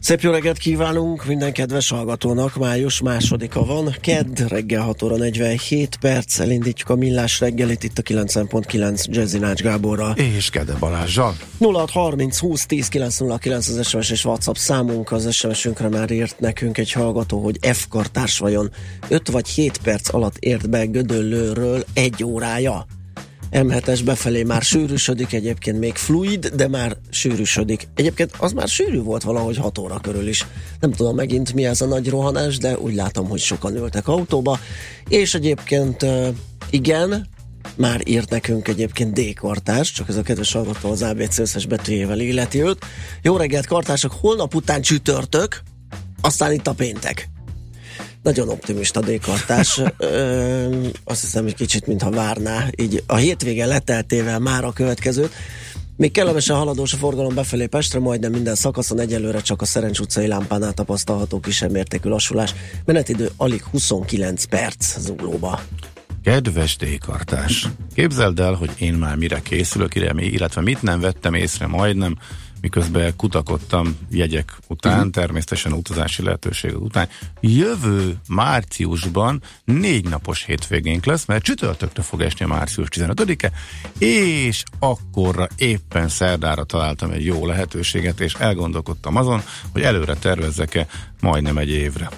Szép jó reggelt kívánunk minden kedves hallgatónak. Május másodika van. Kedd reggel 6 óra 47 perc. Elindítjuk a millás reggelit itt a 9.9 Jazzy Nács Gáborral. És Kede Balázsjal. 0630 20 10 909 az SMS és WhatsApp számunk. Az SMS-ünkre már írt nekünk egy hallgató, hogy F kartárs vajon 5 vagy 7 perc alatt ért be Gödöllőről egy órája. M7-es befelé már sűrűsödik, egyébként még fluid, de már sűrűsödik. Egyébként az már sűrű volt valahogy 6 óra körül is. Nem tudom megint mi ez a nagy rohanás, de úgy látom, hogy sokan ültek autóba. És egyébként igen, már írt nekünk egyébként D. Kartás, csak ez a kedves hallgató az ABC összes betűjével illeti őt. Jó reggelt, kartások, holnap után csütörtök, aztán itt a péntek. Nagyon optimista dékartás. azt hiszem, hogy kicsit, mintha várná. Így a hétvége leteltével már a következőt. Még kellemesen haladós a forgalom befelé Pestre, majdnem minden szakaszon egyelőre csak a Szerencs utcai lámpánál tapasztalható kisebb mértékű lassulás. Menetidő alig 29 perc zuglóba. Kedves dékartás, képzeld el, hogy én már mire készülök, illetve mit nem vettem észre majdnem, miközben kutakodtam jegyek után, uh-huh. természetesen utazási lehetőségek után. Jövő márciusban négy napos hétvégénk lesz, mert csütörtökre fog esni a március 15-e, és akkorra éppen szerdára találtam egy jó lehetőséget, és elgondolkodtam azon, hogy előre tervezzek-e majdnem egy évre.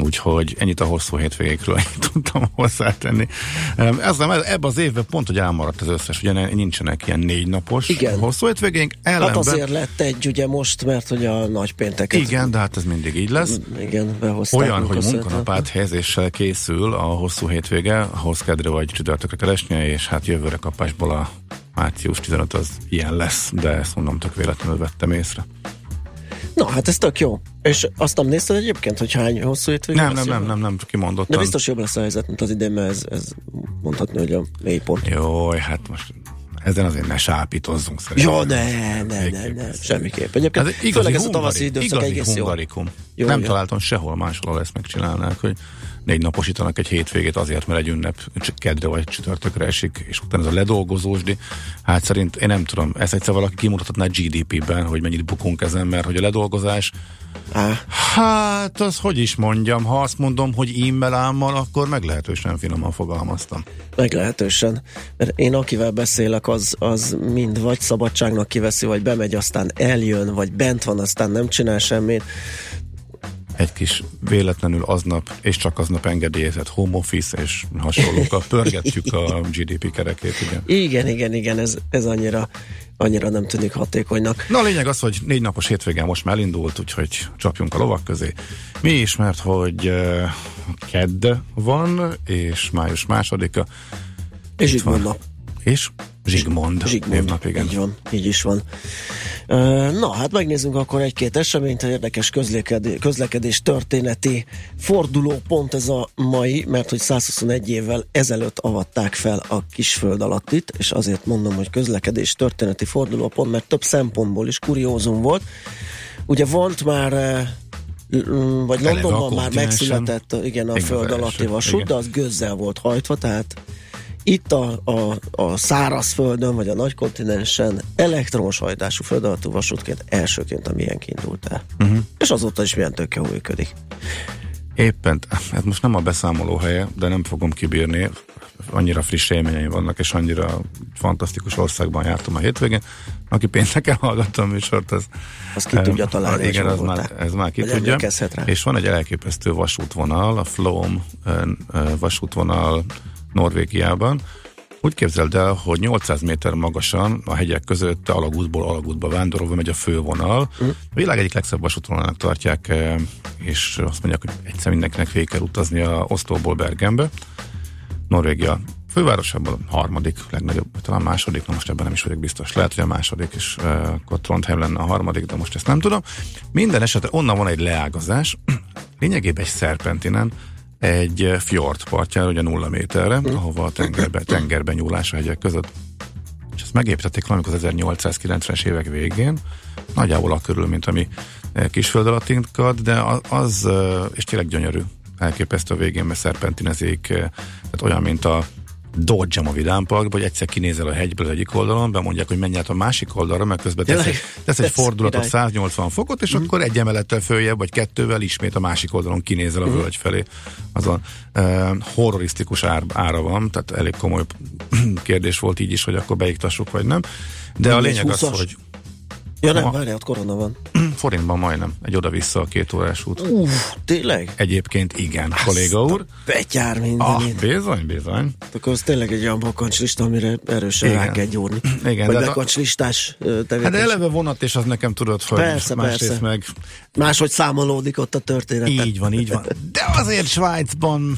Úgyhogy ennyit a hosszú hétvégékről tudtam hozzátenni. Ezzel, ebben az évben pont, hogy elmaradt az összes, ugye nincsenek ilyen négy napos Igen. hosszú hétvégénk. Ellenben, hát azért lett egy ugye most, mert hogy a nagy pénteket... Igen, de hát ez mindig így lesz. Igen. Olyan, hogy munkanapát helyezéssel készül a hosszú hétvége, ahhoz kedre vagy csütörtökre keresnie, és hát jövőre kapásból a március 15 az ilyen lesz, de ezt mondom, tök véletlenül vettem észre. Na, hát ez tök jó. És azt nem nézted egyébként, hogy hány hosszú hétvége Nem, nem, nem, nem, nem, kimondottan. De biztos jobb lesz a helyzet, mint az idén, mert ez, ez mondhatni, hogy a mélypont. Jó, hát most ezen azért ne sápítozzunk szerintem. Jó, ne, ne, ne, ne, semmiképp. Egyébként hát igazi főleg ez a tavaszi időszak egész hungarikum. jó. Nem jó. találtam sehol máshol ezt megcsinálnák, hogy négy naposítanak egy hétvégét azért, mert egy ünnep kedre vagy csütörtökre esik, és utána ez a ledolgozósdi. Hát szerint én nem tudom, ezt egyszer valaki kimutathatná GDP-ben, hogy mennyit bukunk ezen, mert hogy a ledolgozás Á. Hát, az hogy is mondjam, ha azt mondom, hogy e-mail ámmal, akkor meglehetősen finoman fogalmaztam. Meglehetősen. Mert én akivel beszélek, az, az mind vagy szabadságnak kiveszi, vagy bemegy, aztán eljön, vagy bent van, aztán nem csinál semmit egy kis véletlenül aznap, és csak aznap engedélyezett home office és hasonlókkal pörgetjük a GDP kerekét, igen. Igen, igen, igen, ez, ez annyira, annyira nem tűnik hatékonynak. Na a lényeg az, hogy négy napos hétvégen most már elindult, úgyhogy csapjunk a lovak közé. Mi is, mert hogy uh, kedd van, és május másodika. És itt van. És Zsigmond, Zsigmond névnap, igen. Így van, így is van. Na, hát megnézzünk akkor egy-két eseményt, érdekes közlekedés, közlekedés történeti fordulópont ez a mai, mert hogy 121 évvel ezelőtt avatták fel a kisföld alattit, és azért mondom, hogy közlekedés történeti fordulópont, mert több szempontból is kuriózum volt. Ugye volt már vagy Londonban már megszületett igen, a föld alatti vasút, de az gőzzel volt hajtva, tehát itt a, a, a szárazföldön, vagy a nagy kontinensen elektromos hajtású földalatti vasútként elsőként a milyen indult el. Uh-huh. És azóta is milyen tök jó működik. Éppen, ez most nem a beszámoló helye, de nem fogom kibírni. Annyira friss élményeim vannak, és annyira fantasztikus országban jártam a hétvégén. Aki pénteken hallgatta a műsort, az... Azt ki tudja találni, Igen, az már, ez már ki tudja. És van egy elképesztő vasútvonal, a Flóm ö, ö, vasútvonal Norvégiában. Úgy képzeld el, hogy 800 méter magasan a hegyek között alagútból alagútba vándorolva megy a fővonal. Hm. A világ egyik legszebb vasútvonalának tartják, eh, és azt mondják, hogy egyszer mindenkinek végig kell utazni a Oszlóból Bergenbe. Norvégia fővárosában a harmadik legnagyobb, talán második, na most ebben nem is vagyok biztos. Lehet, hogy a második, és uh, akkor Trondheim lenne a harmadik, de most ezt nem tudom. Minden esetre onnan van egy leágazás, lényegében egy szerpentinen, egy fjord partjára, ugye nulla méterre, ahova a tengerbe, tengerben nyúlás a hegyek között. És ezt megépítették valamikor az 1890-es évek végén, nagyjából a körül, mint ami eh, kisföld alattinkat, de az, eh, és tényleg gyönyörű, elképesztő a végén, mert szerpentinezik, eh, tehát olyan, mint a dodge a Vidám Parkba, hogy egyszer kinézel a hegyből az egyik oldalon, bemondják, hogy menj át a másik oldalra, mert közben tesz, egy- tesz egy fordulatot király. 180 fokot, és akkor egy emelettel följebb, vagy kettővel ismét a másik oldalon kinézel a Mhm. völgy felé. Azon uh, horrorisztikus ár, ára van, tehát elég komoly kérdés volt így is, hogy akkor beiktassuk, vagy nem. De a lényeg az, 20-as? hogy Ja nem, várjál, ott korona van. forintban majdnem, egy oda-vissza a két órás út. Uff, tényleg? Egyébként igen, kolléga úr. Betyár Ah, mindenit. bizony, bizony. Akkor az tényleg egy olyan bakancslista, amire erősen Igen. rá kell gyúrni. Igen, Vagy de- bekancslistás ö, Hát tevékenység. eleve vonat, és az nekem tudod, hogy Persze, másrészt persze. meg Máshogy számolódik ott a történet. Így van, így van. De azért Svájcban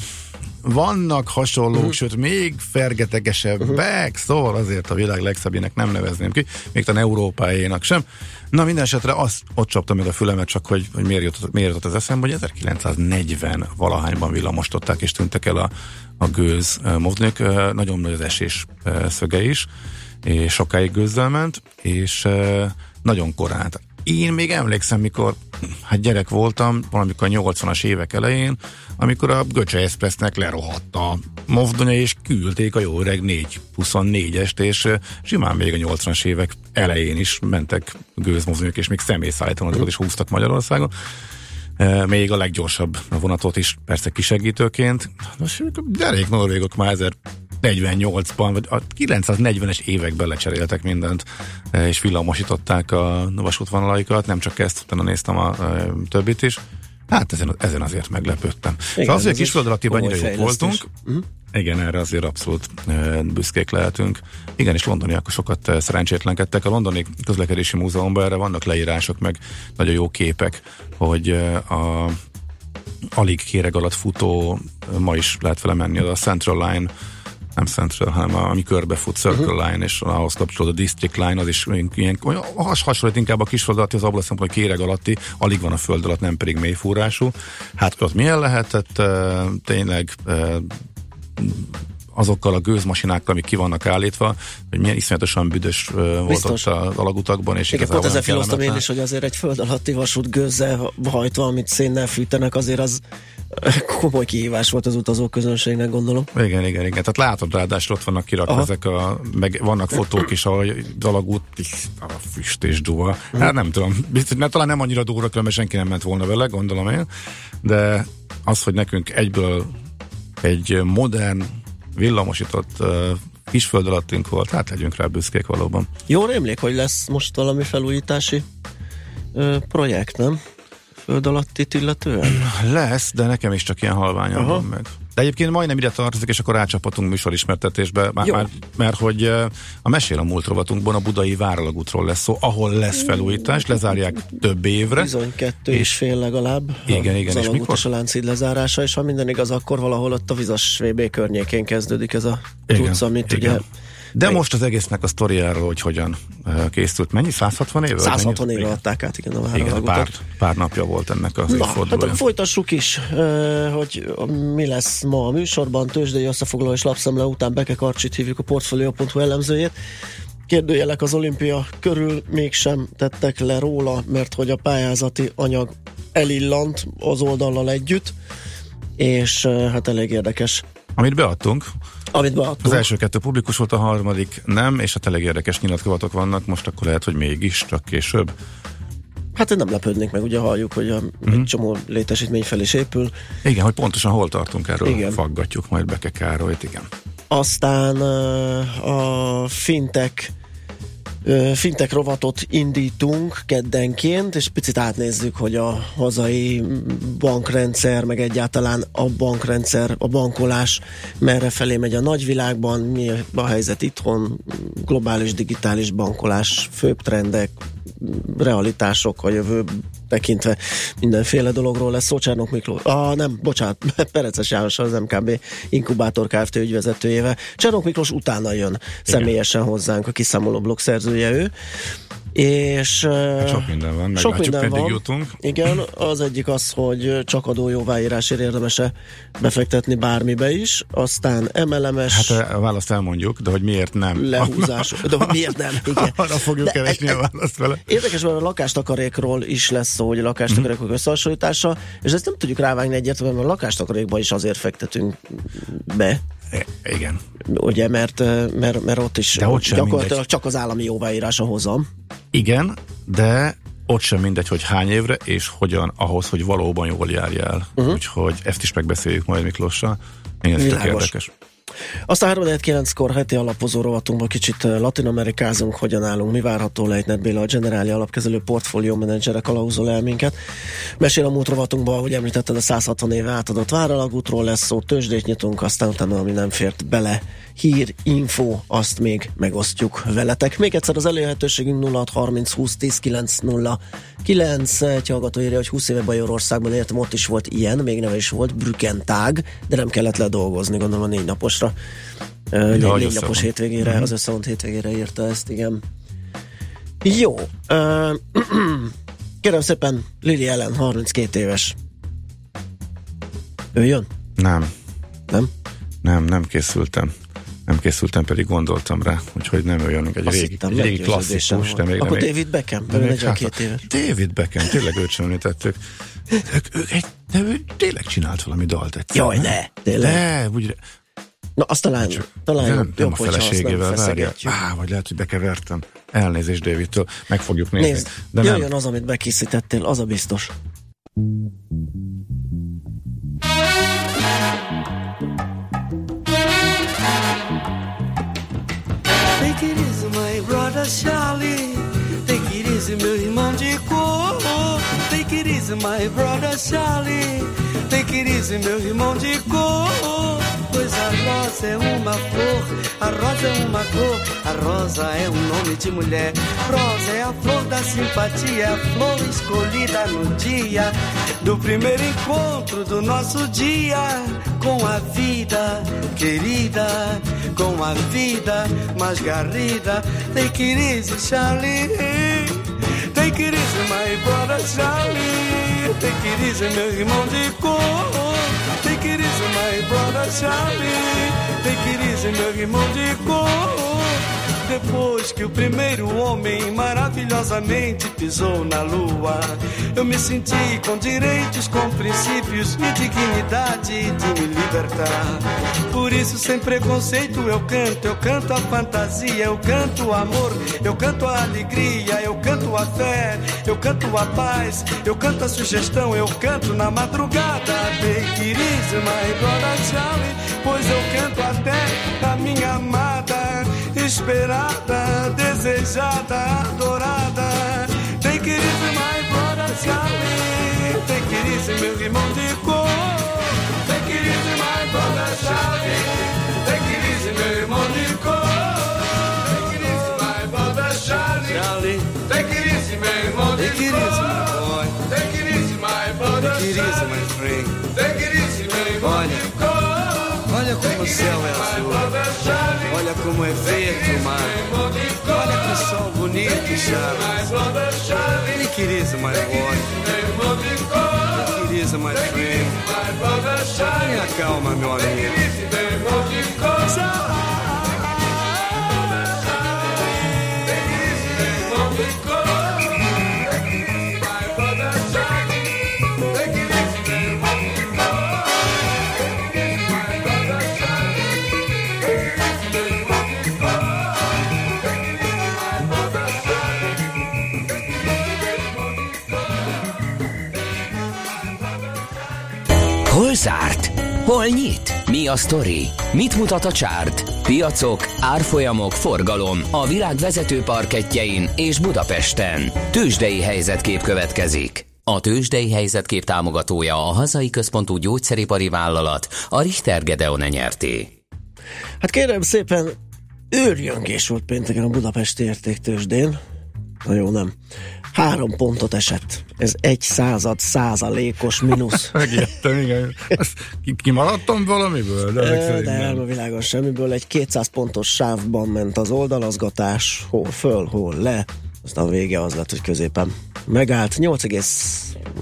vannak hasonlók, uh-huh. sőt, még fergetegesebbek, szóval azért a világ legszebbjének nem nevezném ki, még talán Európájénak sem. Na, minden esetre azt, ott csaptam meg a fülemet, csak hogy, hogy miért, jutott, miért jutott az eszembe, hogy 1940 valahányban villamosították és tűntek el a, a gőz mozdonyok. Nagyon nagy az esés szöge is, és sokáig gőzzel ment, és nagyon korán. Én még emlékszem, mikor hát gyerek voltam, valamikor a 80-as évek elején, amikor a Göcse Expressnek lerohadt a movdonya, és küldték a jó öreg 424-est, és simán még a 80-as évek elején is mentek gőzmozdonyok, és még személyszállítókat is húztak Magyarországon. Még a leggyorsabb vonatot is persze kisegítőként. Most derék norvégok már 1048-ban, vagy a 940-es években lecseréltek mindent, eh, és villamosították a vasútvonalaikat, nem csak ezt, utána néztem a eh, többit is. Hát ezen, ezen azért meglepődtem. Igen, szóval azért ez egy kisföld alatti komoly annyira jók voltunk, igen, erre azért abszolút e, büszkék lehetünk. Igen, és londoniak sokat szerencsétlenkedtek. A londoni közlekedési múzeumban erre vannak leírások, meg nagyon jó képek, hogy a alig kéreg alatt futó, ma is lehet vele menni, az a Central Line, nem Central, hanem a, ami körbefut Circle uh-huh. Line, és ahhoz kapcsolódó District Line, az is ilyen, has, hasonlít inkább a kisföld alatti, az abból a szempontból, hogy kéreg alatti, alig van a föld alatt, nem pedig mélyfúrású. Hát ott milyen lehetett tényleg azokkal a gőzmasinákkal, amik ki vannak állítva, hogy milyen iszonyatosan büdös volt Biztos. ott az alagutokban, és Igen, pont ezzel filoztam én is, hogy azért egy föld alatti vasút gőzzel hajtva, amit szénnel fűtenek, azért az komoly kihívás volt az utazó közönségnek, gondolom. Igen, igen, igen. Tehát látod, ráadásul ott vannak kirakva Aha. ezek a, meg vannak fotók is, ahol az alagút, a füst és duva. Hát nem tudom, biztos, mert talán nem annyira durva, különben senki nem ment volna vele, gondolom én, de az, hogy nekünk egyből egy modern, villamosított kisföld alattink volt, hát legyünk rá büszkék valóban. Jó rémlék, hogy lesz most valami felújítási ö, projekt, nem? Föld alattit illetően? Lesz, de nekem is csak ilyen halványan Aha. van meg. De egyébként majdnem ide tartozik, és akkor rácsapatunk műsorismertetésbe, már, már, mert hogy a Mesél a múlt rovatunkban a budai váralagútról lesz szó, ahol lesz felújítás, lezárják több évre. Bizony, kettő és fél legalább. Igen, igen, Az és mikor? és a Lánchíd lezárása, és ha minden igaz, akkor valahol ott a vizas VB környékén kezdődik ez a tudsz, amit igen. ugye De most az egésznek a sztoriáról, hogy hogyan készült. Mennyi? 160 éve? 160 Mennyi? éve adták át, igen, a Igen, pár, pár napja volt ennek az Na, hát folytassuk is, hogy mi lesz ma a műsorban. Tőzsdei összefoglaló és lapszemle után Beke Karcsit hívjuk a Portfolio.hu elemzőjét. Kérdőjelek az olimpia körül mégsem tettek le róla, mert hogy a pályázati anyag elillant az oldallal együtt, és hát elég érdekes. Amit beadtunk, Amit beadtunk. az első kettő publikus volt, a harmadik nem, és hát elég érdekes nyilatkozatok vannak, most akkor lehet, hogy mégis, csak később. Hát én nem lepődnék meg, ugye halljuk, hogy a, uh-huh. egy csomó létesítmény fel is épül. Igen, hogy pontosan hol tartunk erről, Igen. faggatjuk majd Beke Károlyt, igen. Aztán a fintek fintek rovatot indítunk keddenként, és picit átnézzük, hogy a hazai bankrendszer, meg egyáltalán a bankrendszer, a bankolás merre felé megy a nagyvilágban, mi a helyzet itthon, globális digitális bankolás, főbb trendek, realitások a jövő tekintve mindenféle dologról lesz szó. Csernok Miklós, ah, nem, bocsánat, Pereces János az MKB Inkubátor Kft. ügyvezetőjével. Csernok Miklós utána jön személyesen hozzánk, a kiszámoló blog szerzője ő. És Hát sok minden van, sok minden meddig van. jutunk. Igen, az egyik az, hogy csak adójóváírásért érdemes-e befektetni bármibe is, aztán MLMS Hát a választ elmondjuk, de hogy miért nem. lehúzás. De hogy miért nem? Igen. Arra fogjuk De keresni e- a választ vele. Érdekes, mert a lakástakarékról is lesz szó, hogy a lakástakarékok Mhm. összehasonlítása, és ezt nem tudjuk rávágni egyértelműen, mert a lakástakarékba is azért fektetünk be, Igen. ugye, mert, mert, mert ott is De ott sem gyakorlatilag mindegy. csak az állami jóváírása hozam. Igen, de ott sem mindegy, hogy hány évre, és hogyan ahhoz, hogy valóban jól járjál. Uh-huh. Úgyhogy ezt is megbeszéljük majd Miklóssal. Igen, ez tök érdekes. Aztán 3-9-kor heti alapozó rovatunkban kicsit eh, latinamerikázunk, hogyan állunk, mi várható Leitner Béla, a Generáli alapkezelő portfólió menedzsere kalauzol el minket. Mesél a múlt rovatunkban, hogy említetted a 160 éve átadott váralagútról lesz szó, tőzsdét nyitunk, aztán utána, ami nem fért bele, hír, info, azt még megosztjuk veletek. Még egyszer az elérhetőségünk 0630 20 10 909. Egy hallgató írja, hogy 20 éve Bajorországban éltem, ott is volt ilyen, még neve is volt, Brückentag, de nem kellett ledolgozni, gondolom a négy naposra. Ö, Négy, négy napos hétvégére, az összevont hétvégére írta ezt, igen. Jó. Kérem szépen, Lili Ellen, 32 éves. Ő jön? Nem, Nem? nem, nem készültem. Nem készültem, pedig gondoltam rá, úgyhogy nem olyan, egy Azt régi, egy régi klasszikus, de még Akkor nem David Beckham, de ő még 42 hátra- éves. David Beckham, tényleg őt sem említettük. Ők, ők egy, de ő tényleg csinált valami dalt egyszer. Jaj, ne, tényleg. De, úgy, Na, azt talán, talán de nem, jobb, nem a feleségével, várja. Á, vagy lehet, hogy bekevertem. Elnézést Davidtől, meg fogjuk nézni. Nézd, de jöjjön nem. az, amit bekészítettél, az a biztos. Brother Charlie. Take it easy, meu irmão de cor. Take it easy, my brother Charlie. Take it easy, meu irmão de cor. A rosa é uma flor, a rosa é uma cor, a rosa é um nome de mulher. Rosa é a flor da simpatia, a flor escolhida no dia do primeiro encontro do nosso dia com a vida querida, com a vida mais garrida. Take it easy, Charlie. Take it easy, my brother Charlie. Take it meu irmão de cor brother Charlie. Take it easy, de Monte depois que o primeiro homem maravilhosamente pisou na lua, eu me senti com direitos, com princípios e dignidade de me libertar. Por isso, sem preconceito, eu canto, eu canto a fantasia, eu canto o amor, eu canto a alegria, eu canto a fé, eu canto a paz, eu canto a sugestão, eu canto na madrugada. Take my brother Charlie, pois eu canto até a minha amada esperada, desejada, adorada. Tem querido ir mais brother Charlie, tem querido ir meu irmão de cor. Tem querido ir mais brother Charlie, tem querido ir meu irmão de cor. Tem querido ir mais brother Charlie, tem querido ir meu irmão de cor. Tem querido ir mais brother Charlie, tem querido ir meu irmão de cor. O céu é azul. Olha como é verde o mar. Olha que sol bonito, Charlie. Take it easy, my boy. Take it easy, my friend. Tenha calma, meu amigo. Zárt? Hol nyit? Mi a sztori? Mit mutat a csárt? Piacok, árfolyamok, forgalom a világ vezető parketjein és Budapesten. Tősdei helyzetkép következik. A Tősdei helyzetkép támogatója a hazai központú gyógyszeripari vállalat, a Richter Gedeon nyerté. Hát kérem szépen, őrjöngés volt pénteken a Budapesti értéktősdén. Na jó, nem. Három pontot esett. Ez egy század százalékos mínusz. Megijedtem, igen. Ki- kimaradtam valamiből? De, Ö, De nem a világon semmiből. Egy 200 pontos sávban ment az oldalazgatás, hol föl, hol le. Aztán a vége az lett, hogy középen megállt. 8,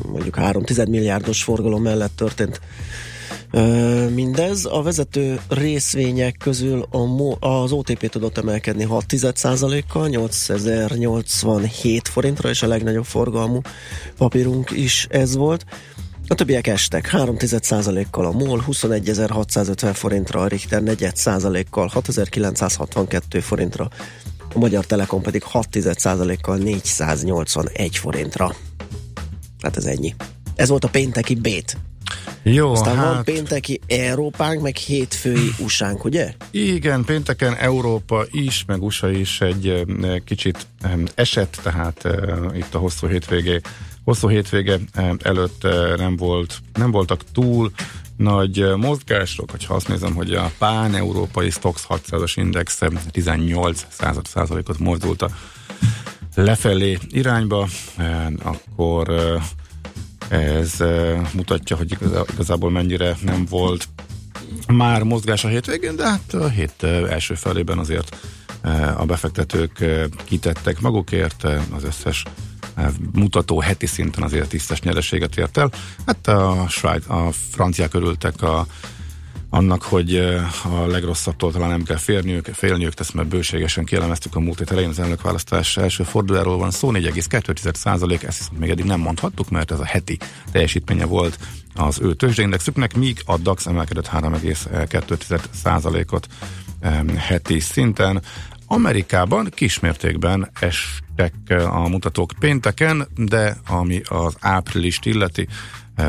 mondjuk 3 milliárdos forgalom mellett történt Mindez a vezető részvények közül a mo- az OTP tudott emelkedni 6% kal 8087 forintra, és a legnagyobb forgalmú papírunk is ez volt. A többiek estek 3 kal a MOL 21.650 forintra, a Richter 4 kal 6962 forintra, a Magyar Telekom pedig 6% kal 481 forintra. Hát ez ennyi. Ez volt a pénteki bét. Jó, Aztán hát... van pénteki Európánk, meg hétfői USA-nk, ugye? Igen, pénteken Európa is, meg USA is egy ö, kicsit ö, esett, tehát ö, itt a hosszú hétvégé, hosszú hétvége előtt nem, volt, nem voltak túl nagy mozgások, hogyha azt nézem, hogy a pán-európai Stox 600-as index ö, 18 század százalékot mozdult a lefelé irányba, akkor ez mutatja, hogy igaz- igazából mennyire nem volt már mozgás a hétvégén, de hát a hét első felében azért a befektetők kitettek magukért, az összes mutató heti szinten azért tisztes nyereséget ért el. Hát a, Svájc, a franciák örültek a annak, hogy a legrosszabbtól talán nem kell félniük, félniük ezt mert bőségesen kielemeztük a múlt hét elején az elnökválasztás első fordulóról van szó, 4,2 százalék, ezt viszont még eddig nem mondhattuk, mert ez a heti teljesítménye volt az ő tőzsdeindexüknek, míg a DAX emelkedett 3,2 százalékot heti szinten. Amerikában kismértékben estek a mutatók pénteken, de ami az áprilist illeti,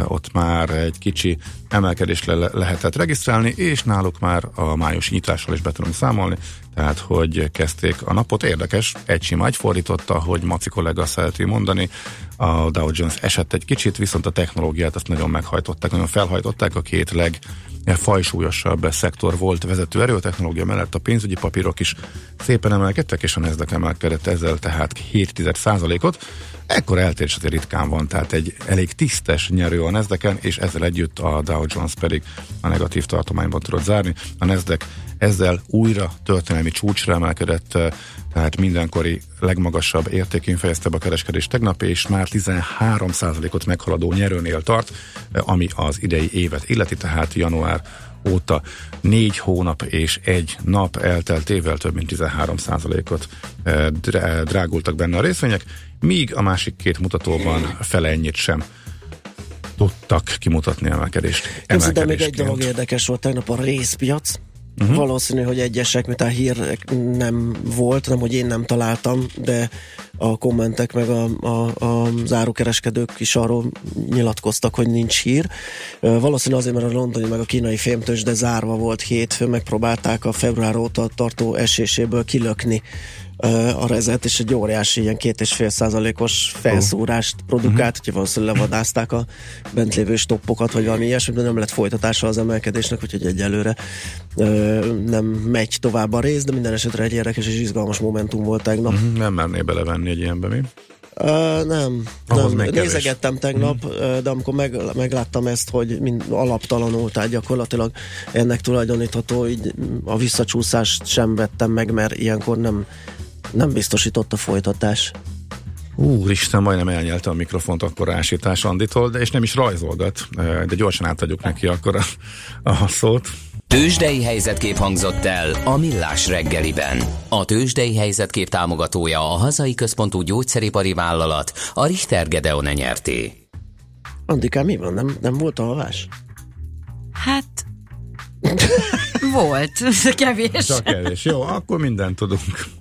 ott már egy kicsi emelkedést le- lehetett regisztrálni, és náluk már a május nyitással is be tudunk számolni, tehát hogy kezdték a napot. Érdekes, egy sima egy fordította, hogy Maci kollega szereti mondani, a Dow Jones esett egy kicsit, viszont a technológiát azt nagyon meghajtották, nagyon felhajtották, a két leg fajsúlyosabb szektor volt vezető erő, a technológia mellett a pénzügyi papírok is szépen emelkedtek, és a Nasdaq emelkedett ezzel tehát 7 ot Ekkor eltérés azért ritkán van, tehát egy elég tisztes nyerő a nasdaq és ezzel együtt a Dow Jones pedig a negatív tartományban tudott zárni. A Nasdaq ezzel újra történelmi csúcsra emelkedett, eh, tehát mindenkori legmagasabb értékén fejezte be a kereskedés tegnap, és már 13%-ot meghaladó nyerőnél tart, eh, ami az idei évet illeti, tehát január óta négy hónap és egy nap elteltével több mint 13%-ot eh, drá- drágultak benne a részvények, míg a másik két mutatóban fele ennyit sem tudtak kimutatni emelkedést. Képzeld el, még egy dolog érdekes volt tegnap a részpiac. Uh-huh. Valószínű, hogy egyesek, mint a hír nem volt, nem, hogy én nem találtam, de a kommentek meg a, a, a zárókereskedők is arról nyilatkoztak, hogy nincs hír. Valószínű azért, mert a londoni meg a kínai fémtős, de zárva volt hétfő, megpróbálták a február óta tartó eséséből kilökni a rezet, és egy óriási ilyen két és fél százalékos felszúrást produkált, uh-huh. hogy valószínűleg levadázták a bent lévő stoppokat, vagy valami ilyesmi, de nem lett folytatása az emelkedésnek, úgyhogy egyelőre nem megy tovább a rész, de minden esetre egy érdekes és izgalmas momentum volt tegnap. Mhm, Nem merné belevenni egy ilyenbe, mi? Uh, nem, Ahhoz nem. nézegettem tegnap, uh, de amikor meg, megláttam ezt, hogy mind alaptalanul, tehát gyakorlatilag ennek tulajdonítható, így a visszacsúszást sem vettem meg, mert ilyenkor nem, nem biztosított a folytatás. Úristen, majdnem elnyelte a mikrofont akkor ásítás Anditól, de és nem is rajzolgat, de gyorsan átadjuk neki akkor a, a szót. Tőzsdei helyzetkép hangzott el a Millás reggeliben. A Tőzsdei helyzetkép támogatója a hazai központú gyógyszeripari vállalat, a Richter Gedeon nyerté. Andikám, mi van? Nem, nem volt alvás? Hát volt, kevés. Csak kevés. Jó, akkor mindent tudunk.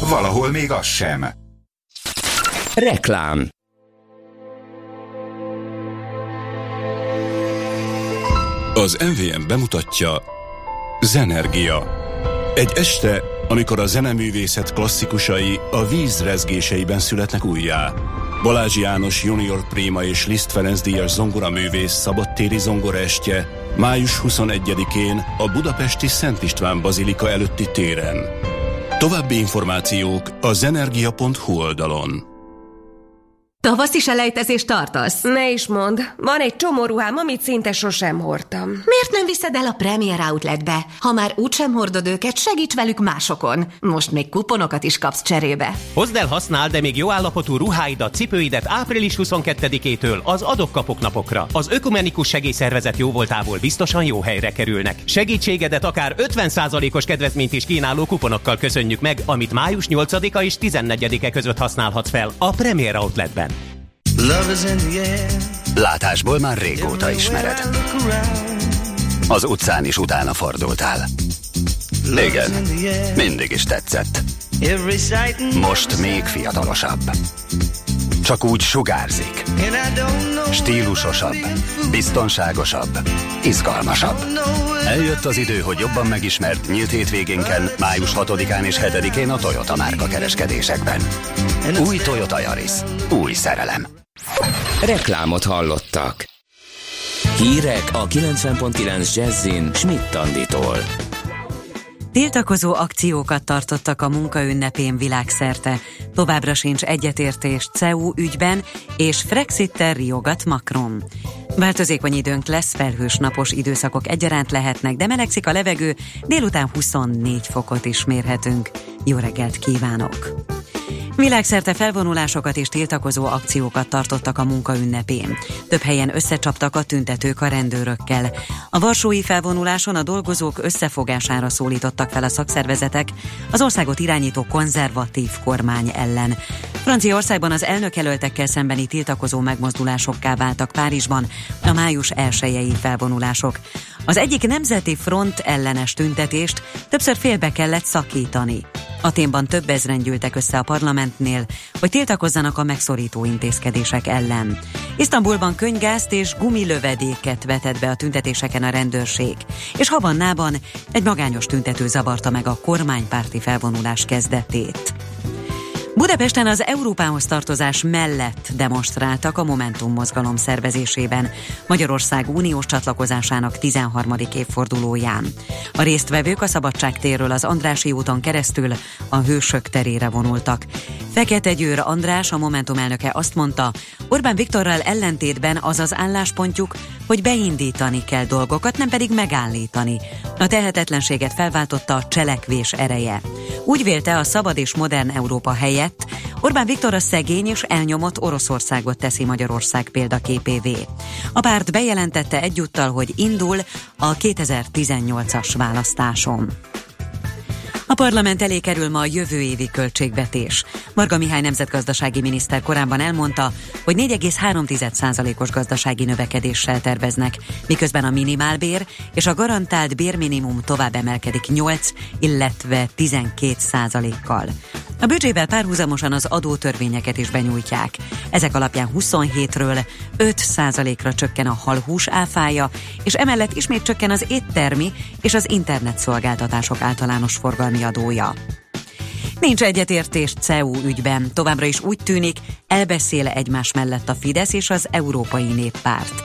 Valahol még az sem. Reklám Az MVM bemutatja Zenergia. Egy este, amikor a zeneművészet klasszikusai a víz rezgéseiben születnek újjá. Balázs János Junior Prima és Liszt Ferenc díjas zongoraművész szabadtéri zongoraestje május 21-én a budapesti Szent István Bazilika előtti téren. További információk a zenergia.hu oldalon. Tavaszi selejtezést tartasz? Ne is mond, van egy csomó ruhám, amit szinte sosem hordtam. Miért nem viszed el a Premier Outletbe? Ha már úgysem hordod őket, segíts velük másokon. Most még kuponokat is kapsz cserébe. Hozd el, használ, de még jó állapotú ruháidat, cipőidet április 22-től az adok-kapok napokra. Az Ökumenikus Segélyszervezet jóvoltából biztosan jó helyre kerülnek. Segítségedet akár 50%-os kedvezményt is kínáló kuponokkal köszönjük meg, amit május 8-a és 14-e között használhatsz fel a Premier Outletben. Látásból már régóta ismered. Az utcán is utána fordultál. Igen, mindig is tetszett. Most még fiatalosabb. Csak úgy sugárzik. Stílusosabb, biztonságosabb, izgalmasabb. Eljött az idő, hogy jobban megismert nyílt hétvégénken, május 6-án és 7-én a Toyota márka kereskedésekben. Új Toyota Yaris. Új szerelem. Reklámot hallottak. Hírek a 90.9 Jazzin Schmidt Anditól. Tiltakozó akciókat tartottak a munkaünnepén világszerte. Továbbra sincs egyetértés CEU ügyben, és Frexit-tel riogat Macron. Változékony időnk lesz, felhős napos időszakok egyaránt lehetnek, de melegszik a levegő, délután 24 fokot is mérhetünk. Jó reggelt kívánok! Világszerte felvonulásokat és tiltakozó akciókat tartottak a munkaünnepén. Több helyen összecsaptak a tüntetők a rendőrökkel. A varsói felvonuláson a dolgozók összefogására szólítottak fel a szakszervezetek az országot irányító konzervatív kormány ellen. Franciaországban az elnökjelöltekkel szembeni tiltakozó megmozdulásokká váltak Párizsban a május elsőjei felvonulások. Az egyik nemzeti front ellenes tüntetést többször félbe kellett szakítani. Aténban több ezren gyűltek össze a parlamentnél, hogy tiltakozzanak a megszorító intézkedések ellen. Isztambulban könygázt és gumilövedéket vetett be a tüntetéseken a rendőrség, és Havannában egy magányos tüntető zavarta meg a kormánypárti felvonulás kezdetét. Budapesten az Európához tartozás mellett demonstráltak a Momentum mozgalom szervezésében, Magyarország uniós csatlakozásának 13. évfordulóján. A résztvevők a Szabadságtérről az Andrási úton keresztül a Hősök terére vonultak. Fekete Győr András, a Momentum elnöke azt mondta, Orbán Viktorral ellentétben az az álláspontjuk, hogy beindítani kell dolgokat, nem pedig megállítani. A tehetetlenséget felváltotta a cselekvés ereje. Úgy vélte a szabad és modern Európa helyett, Orbán Viktor a szegény és elnyomott Oroszországot teszi Magyarország példaképévé. A párt bejelentette egyúttal, hogy indul a 2018-as választáson. A parlament elé kerül ma a jövő évi költségvetés. Marga Mihály nemzetgazdasági miniszter korábban elmondta, hogy 4,3%-os gazdasági növekedéssel terveznek, miközben a minimálbér és a garantált bérminimum tovább emelkedik 8, illetve 12%-kal. A büdzsével párhuzamosan az adótörvényeket is benyújtják. Ezek alapján 27-ről 5%-ra csökken a halhús áfája, és emellett ismét csökken az éttermi és az internetszolgáltatások általános forgalmi adója. Nincs egyetértés CEU ügyben. Továbbra is úgy tűnik, elbeszél egymás mellett a Fidesz és az Európai Néppárt.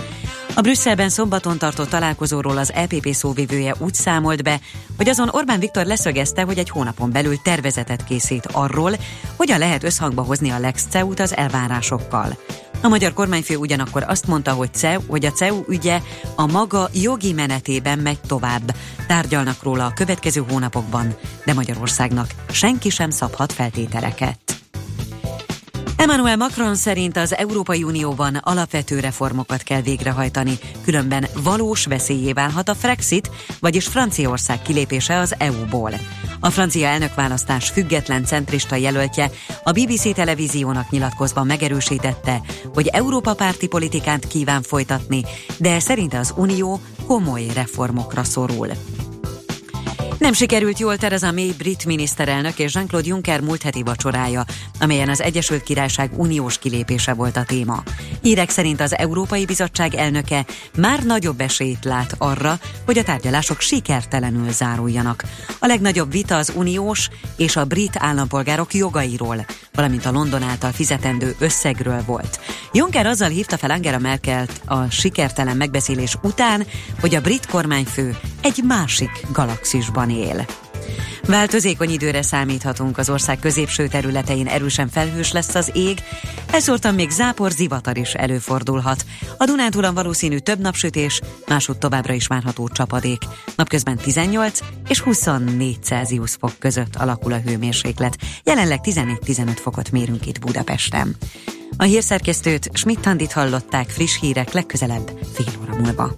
A Brüsszelben szombaton tartott találkozóról az EPP szóvivője úgy számolt be, hogy azon Orbán Viktor leszögezte, hogy egy hónapon belül tervezetet készít arról, hogyan lehet összhangba hozni a Lex CEU-t az elvárásokkal. A magyar kormányfő ugyanakkor azt mondta, hogy, CEU, hogy a CEU ügye a maga jogi menetében megy tovább. Tárgyalnak róla a következő hónapokban, de Magyarországnak senki sem szabhat feltételeket. Emmanuel Macron szerint az Európai Unióban alapvető reformokat kell végrehajtani, különben valós veszélyé válhat a Frexit, vagyis Franciaország kilépése az EU-ból. A francia elnökválasztás független centrista jelöltje a BBC televíziónak nyilatkozva megerősítette, hogy Európa párti politikát kíván folytatni, de szerinte az Unió komoly reformokra szorul. Nem sikerült jól Tereza May brit miniszterelnök és Jean-Claude Juncker múlt heti vacsorája, amelyen az Egyesült Királyság uniós kilépése volt a téma. Hírek szerint az Európai Bizottság elnöke már nagyobb esélyt lát arra, hogy a tárgyalások sikertelenül záruljanak. A legnagyobb vita az uniós és a brit állampolgárok jogairól, valamint a London által fizetendő összegről volt. Juncker azzal hívta fel Angela Merkelt a sikertelen megbeszélés után, hogy a brit kormányfő egy másik galaxisban él. Változékony időre számíthatunk, az ország középső területein erősen felhős lesz az ég, elszórtan még zápor, zivatar is előfordulhat. A Dunántúlan valószínű több napsütés, máshogy továbbra is várható csapadék. Napközben 18 és 24 Celsius fok között alakul a hőmérséklet. Jelenleg 14-15 fokot mérünk itt Budapesten. A hírszerkesztőt Schmidt-Tandit hallották friss hírek legközelebb fél óra múlva.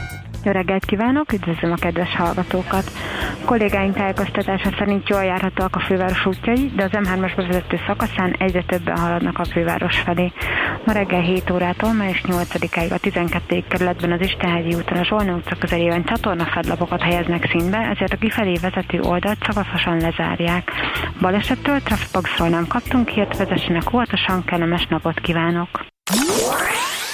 Jó reggelt kívánok, üdvözlöm a kedves hallgatókat! A kollégáink tájékoztatása szerint jól járhatóak a főváros útjai, de az M3-as bevezető szakaszán egyre többen haladnak a főváros felé. Ma reggel 7 órától május 8-áig a 12. kerületben az Istenhegyi úton a Zsolna utca közelében csatornafedlapokat helyeznek színbe, ezért a kifelé vezető oldalt szakaszosan lezárják. Balesettől Trafipaxról nem kaptunk hírt, vezessenek óvatosan, kellemes napot kívánok!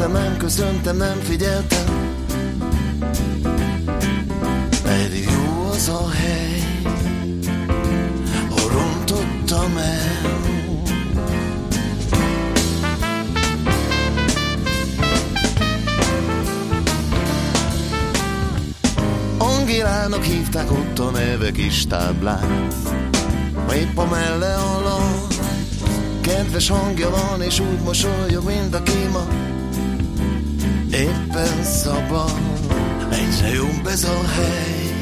Kezdtem, nem köszöntem, nem figyeltem, pedig jó az a hely, ahol rontottam el. Angélának hívták ott a neve kis táblán. Épp a melle alatt Kedves hangja van, és úgy mosolyog, mint a kéma Éppen szabad, egyre jobb ez a hely.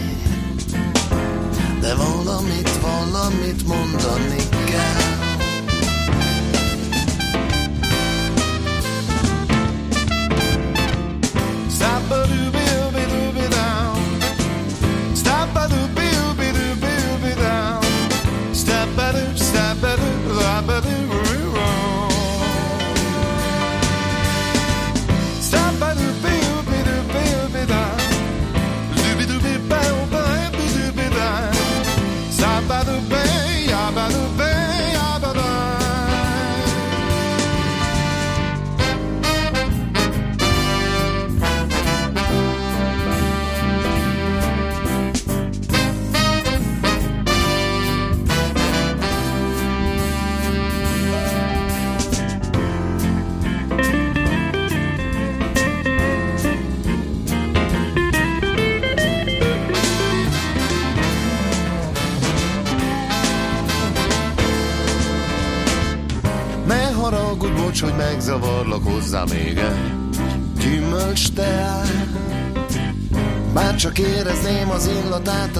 De valamit, valamit mondani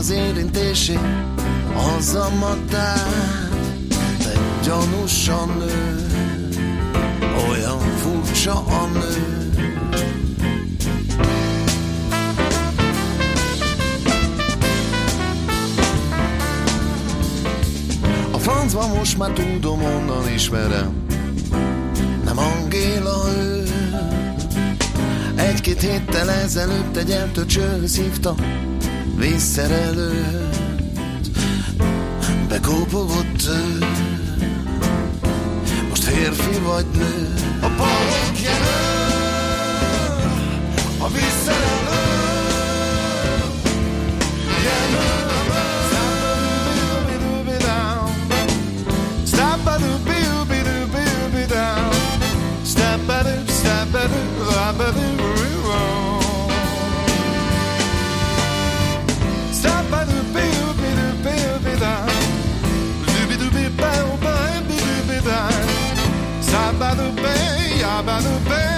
az érintését, az a madár, de gyanús nő, olyan furcsa a nő. A francba most már tudom, onnan ismerem, nem Angéla ő. Egy-két héttel ezelőtt egy eltöcsőhöz hívtam, vízszerelőt. Bekópogott ő. Most férfi vagy nő. A balok the bay,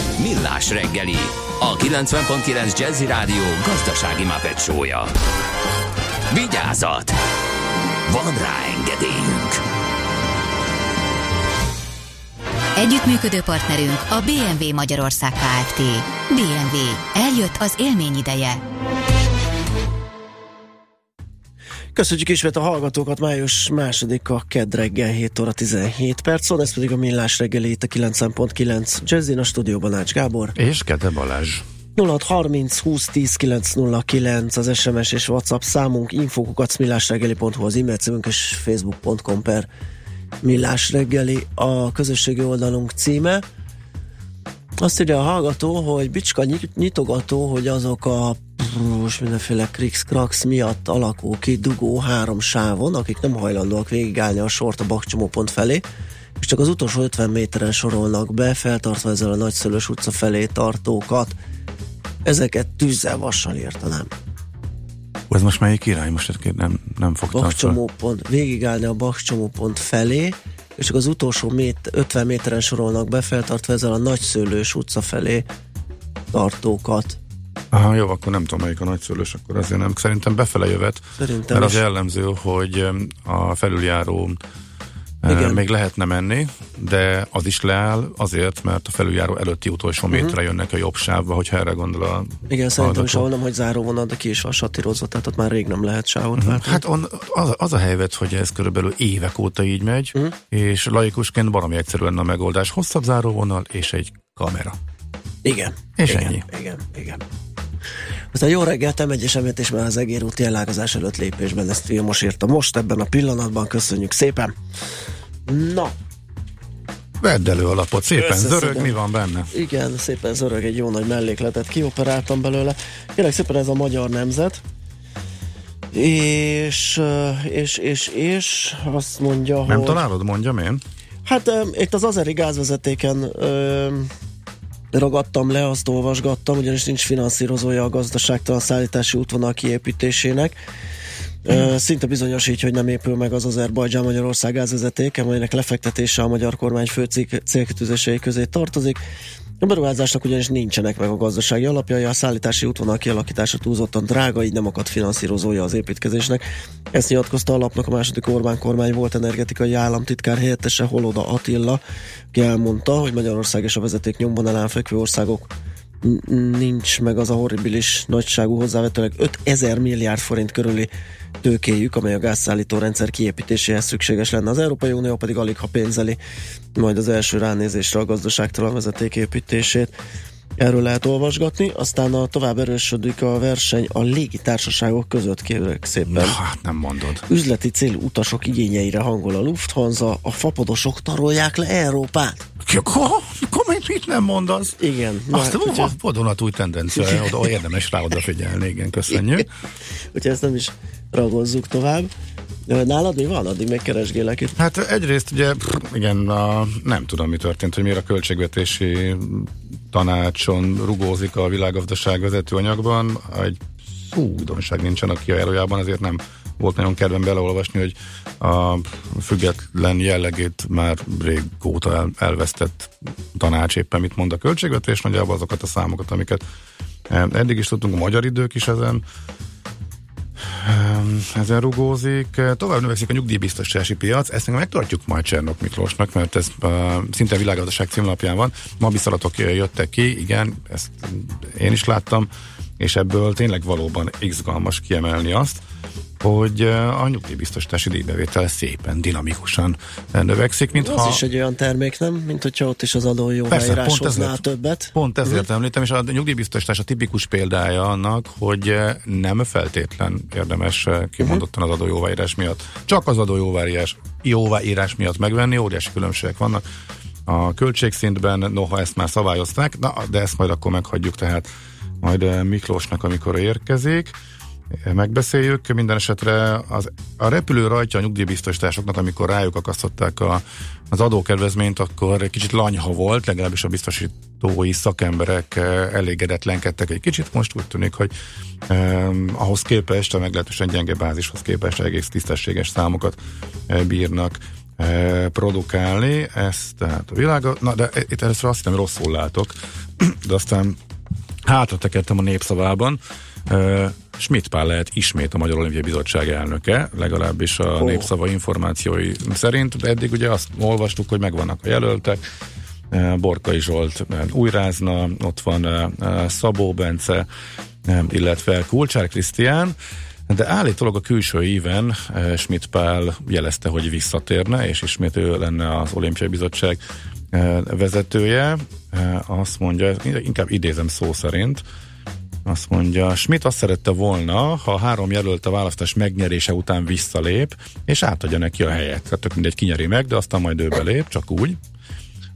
Millás reggeli, a 90.9 Jazzy Rádió gazdasági mapetsója. Vigyázat! Van rá engedélyünk! Együttműködő partnerünk a BMW Magyarország Kft. BMW. Eljött az élmény ideje. Köszönjük ismét a hallgatókat, május második a kedd reggel 7 óra 17 perc, szóval ez pedig a millás reggeli itt a 9.9 Jazzin a stúdióban Ács Gábor. És Kede Balázs. 0630 20 10 909 az SMS és WhatsApp számunk, infokukat millásreggeli.hu az e-mail címünk és facebook.com per millás reggeli a közösségi oldalunk címe. Azt írja a hallgató, hogy Bicska nyitogató, hogy azok a most mindenféle krix miatt alakul ki dugó három sávon, akik nem hajlandóak végigállni a sort a bakcsomópont felé, és csak az utolsó 50 méteren sorolnak be, feltartva ezzel a Nagyszülős utca felé tartókat. Ezeket tűzzel vassal érteném. Ez most melyik irány? Most nem, nem fogtam Bakcsomópont, végigállni a bakcsomópont felé, és csak az utolsó mét, 50 méteren sorolnak be, feltartva ezzel a Nagyszőlős utca felé tartókat. Aha, jó, akkor nem tudom, melyik a nagyszülős, akkor azért nem. Szerintem befele jövet, Szerintem mert is. az jellemző, hogy a felüljáró Igen. még lehetne menni, de az is leáll azért, mert a felüljáró előtti utolsó Mhm. méterre jönnek a jobb sávba, hogyha erre gondol a Igen, szerintem is ahol nem, hogy záróvonat, de ki is van satírozva, tehát ott már rég nem lehet sávot váltani. Hát on, az, az a helyzet, hogy ez körülbelül évek óta így megy, Mhm. és laikusként baromi egyszerű lenne a megoldás. Hosszabb záróvonal és egy kamera. Igen. És igen, ennyi. Igen, igen. Aztán jó reggelt, nem egy esemény, és már az egérúti ellágazás előtt lépésben ezt Vilmos írta most ebben a pillanatban, köszönjük szépen. Na, Vedd elő a lapot, szépen zörög, mi van benne? igen, szépen zörög egy jó nagy mellékletet, kioperáltam belőle. Kérlek szépen ez a magyar nemzet, és, és, és, és azt mondja, Nem hogy... találod, mondjam én. Hát itt az azeri gázvezetéken ragadtam le, azt olvasgattam, ugyanis nincs finanszírozója a gazdaságtalan szállítási útvonal kiépítésének. Ö, szinte bizonyos így, hogy nem épül meg az Azerbajdzsán Magyarország gázvezeték, amelynek lefektetése a magyar kormány fő cél- célkitűzései közé tartozik. A beruházásnak ugyanis nincsenek meg a gazdasági alapjai, a szállítási útvonal kialakítása túlzottan drága, így nem akad finanszírozója az építkezésnek. Ezt nyilatkozta a lapnak a második Orbán kormány volt energetikai államtitkár helyettese Holoda Attila, aki elmondta, hogy Magyarország és a vezeték nyomban elfekvő országok nincs meg az a horribilis nagyságú hozzávetőleg 5000 milliárd forint körüli tőkéjük, amely a gázszállító rendszer kiépítéséhez szükséges lenne. Az Európai Unió pedig alig ha pénzeli majd az első ránézésre a gazdaságtalan vezeték építését. Erről lehet olvasgatni, aztán a tovább erősödik a verseny a légitársaságok között, kérlek szépen. Na, hát nem mondod. Üzleti cél utasok igényeire hangol a Lufthansa, a fapadosok tarolják le Európát. Akkor mit nem mondasz? Igen. Azt hát, a vadonatúj tendencia, oda érdemes rá odafigyelni, igen, köszönjük. Úgyhogy ezt nem is ragozzuk tovább. Nálad mi van? Addig még keresgélek itt. Hát egyrészt ugye, igen, a, nem tudom mi történt, hogy miért a költségvetési tanácson rugózik a világgazdaság vezetőanyagban. Egy szó újdonság nincsen a kiajánlójában, ezért nem volt nagyon kedvem beleolvasni, hogy a független jellegét már régóta el, elvesztett tanács éppen mit mond a költségvetés, nagyjából azokat a számokat, amiket eddig is tudtunk, a magyar idők is ezen ezen rugózik. Tovább növekszik a nyugdíjbiztosítási piac, ezt meg megtartjuk majd Csernok Miklósnak, mert ez uh, szinte világgazdaság címlapján van. Ma jöttek ki, igen, ezt én is láttam, és ebből tényleg valóban izgalmas kiemelni azt, hogy a nyugdíjbiztosítási díjbevétel szépen, dinamikusan növekszik, mint Az is egy olyan termék, nem? Mint hogyha ott is az adó jóváírás hoznál többet. Pont ezért uh-huh. említem, és a nyugdíjbiztosítás a tipikus példája annak, hogy nem feltétlen érdemes kimondottan az adó jóváírás miatt. Csak az adó jóváírás, jóváírás miatt megvenni, óriási különbségek vannak a költségszintben, noha ezt már szabályozták, na, de ezt majd akkor meghagyjuk, tehát majd Miklósnak, amikor érkezik megbeszéljük. Minden esetre az, a repülő rajtja a nyugdíjbiztosításoknak, amikor rájuk akasztották a, az adókedvezményt, akkor kicsit lanyha volt, legalábbis a biztosítói szakemberek eh, elégedetlenkedtek egy kicsit. Most úgy tűnik, hogy eh, ahhoz képest, a meglehetősen gyenge bázishoz képest egész tisztességes számokat eh, bírnak eh, produkálni. Ez tehát a világ. Na, de itt először azt hiszem rosszul látok, de aztán hátra tekertem a népszavában. Schmidt Pál lehet ismét a Magyar Olimpiai Bizottság elnöke, legalábbis a oh. népszava információi szerint, eddig ugye azt olvastuk, hogy megvannak a jelöltek, Borkai Zsolt újrázna, ott van Szabó Bence, illetve Kulcsár Krisztián, de állítólag a külső éven Schmidt Pál jelezte, hogy visszatérne, és ismét ő lenne az Olimpiai Bizottság vezetője. Azt mondja, inkább idézem szó szerint, azt mondja, Schmidt azt szerette volna, ha a három jelölt a választás megnyerése után visszalép, és átadja neki a helyet. Tehát tök mindegy kinyeri meg, de aztán majd ő belép, csak úgy.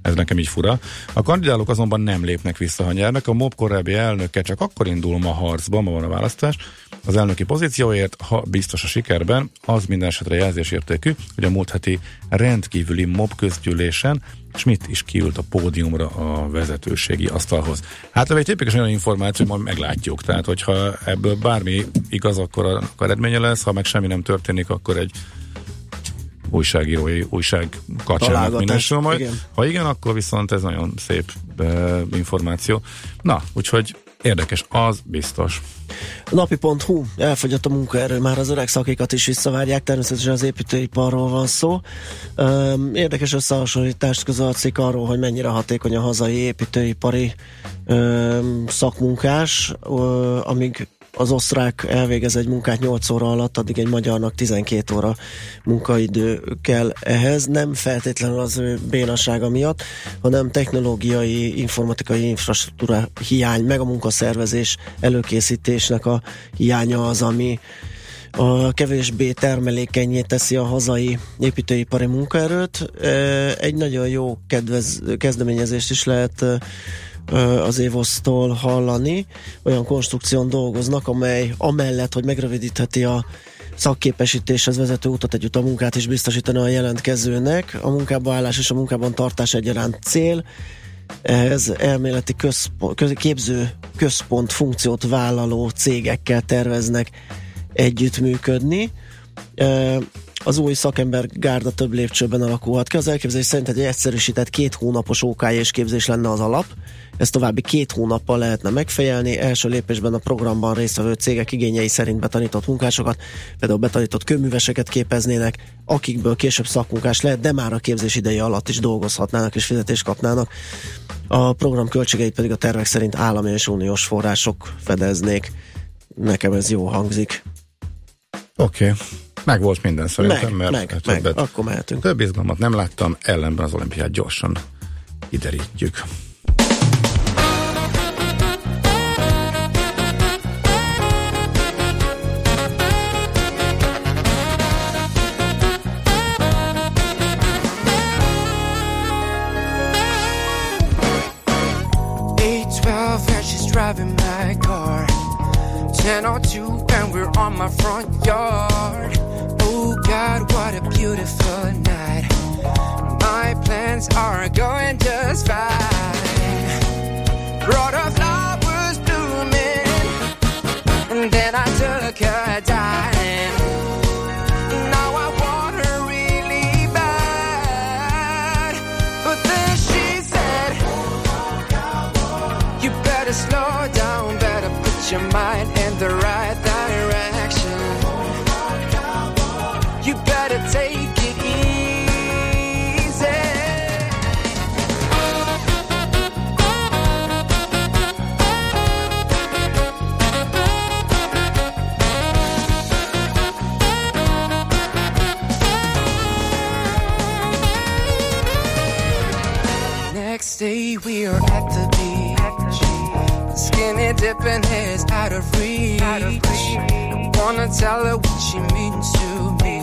Ez nekem így fura. A kandidálók azonban nem lépnek vissza, ha nyernek. A MOB korábbi elnöke csak akkor indul ma harcba, ma van a választás, az elnöki pozícióért, ha biztos a sikerben, az minden esetre jelzésértékű, hogy a múlt heti rendkívüli MOB közgyűlésen Schmidt is kiült a pódiumra a vezetőségi asztalhoz. Hát egy tipikus olyan információ, majd meglátjuk. Tehát, hogyha ebből bármi igaz, akkor, a, eredménye lesz, ha meg semmi nem történik, akkor egy újságírói újság kacsának minősül majd. Igen. Ha igen, akkor viszont ez nagyon szép uh, információ. Na, úgyhogy Érdekes, az biztos. Napi.hu, elfogyott a munkaerő, már az öreg szakikat is visszavárják, természetesen az építőiparról van szó. Érdekes összehasonlítást közalszik arról, hogy mennyire hatékony a hazai építőipari szakmunkás, amíg az osztrák elvégez egy munkát 8 óra alatt, addig egy magyarnak 12 óra munkaidő kell ehhez. Nem feltétlenül az ő bénasága miatt, hanem technológiai, informatikai infrastruktúra hiány, meg a munkaszervezés előkészítésnek a hiánya az, ami a kevésbé termelékenyé teszi a hazai építőipari munkaerőt. Egy nagyon jó kedvez, kezdeményezést is lehet az Évosztól hallani. Olyan konstrukción dolgoznak, amely amellett, hogy megrövidítheti a szakképesítéshez vezető utat együtt a munkát is biztosítani a jelentkezőnek. A munkába állás és a munkában tartás egyaránt cél. Ez elméleti központ, képző központ funkciót vállaló cégekkel terveznek együttműködni. Az új szakember gárda több lépcsőben alakulhat ki. Az elképzelés szerint egy egyszerűsített két hónapos OK és képzés lenne az alap, ezt további két hónappal lehetne megfejelni. Első lépésben a programban résztvevő cégek igényei szerint betanított munkásokat, például betanított kőműveseket képeznének, akikből később szakmunkás lehet, de már a képzés ideje alatt is dolgozhatnának és fizetést kapnának. A program költségeit pedig a tervek szerint állami és uniós források fedeznék. Nekem ez jó hangzik. Oké. Okay. Meg volt minden szerintem, meg, mert meg, többet, meg, akkor mehetünk. Több izgalmat nem láttam, ellenben az olimpiát gyorsan kiderítjük. Skinny dipping is out of reach. Wanna tell her what she means to me.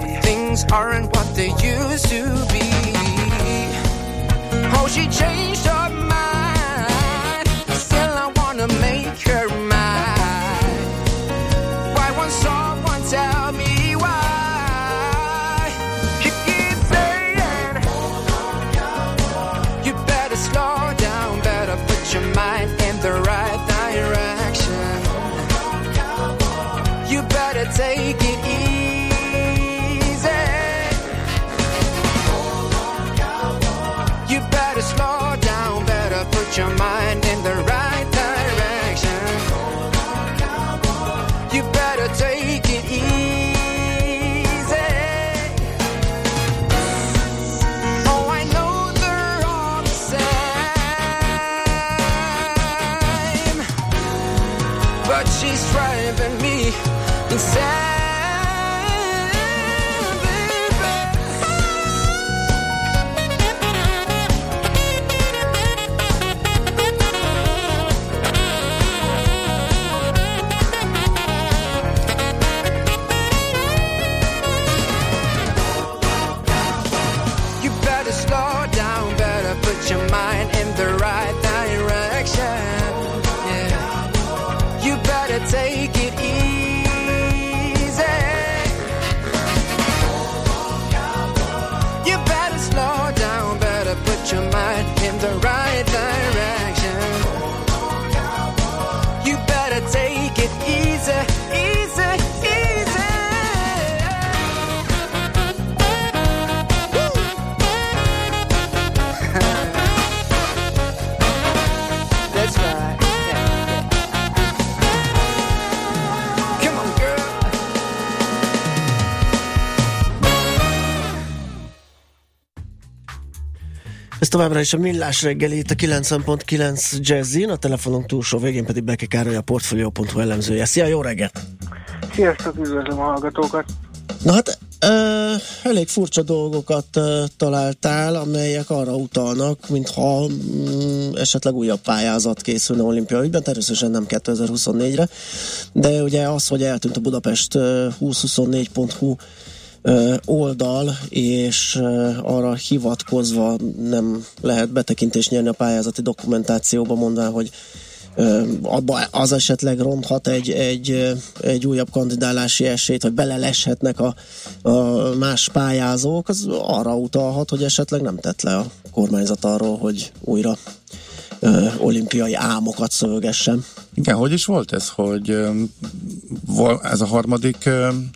But things aren't what they used to be. Oh, she changed her mind. Still, I wanna make your mind továbbra is a Millás reggeli itt a 90.9 Jazzin, a telefonunk túlsó végén pedig Beke Károly a Portfolio.hu elemzője. Szia, jó reggelt! Sziasztok, üdvözlöm a hallgatókat! Na hát ö, elég furcsa dolgokat ö, találtál, amelyek arra utalnak, mintha mm, esetleg újabb pályázat készülne olimpia ügyben, természetesen nem 2024-re, de ugye az, hogy eltűnt a Budapest ö, 2024.hu ö, oldal, és ö, arra hivatkozva nem lehet betekintést nyerni a pályázati dokumentációba, mondván, hogy ö, abba az esetleg ronthat egy, egy, ö, egy újabb kandidálási esélyt, vagy beleleshetnek a, a más pályázók, az arra utalhat, hogy esetleg nem tett le a kormányzat arról, hogy újra ö, olimpiai álmokat szövegessen. Igen, hogy is volt ez, hogy val- ez a harmadik öm,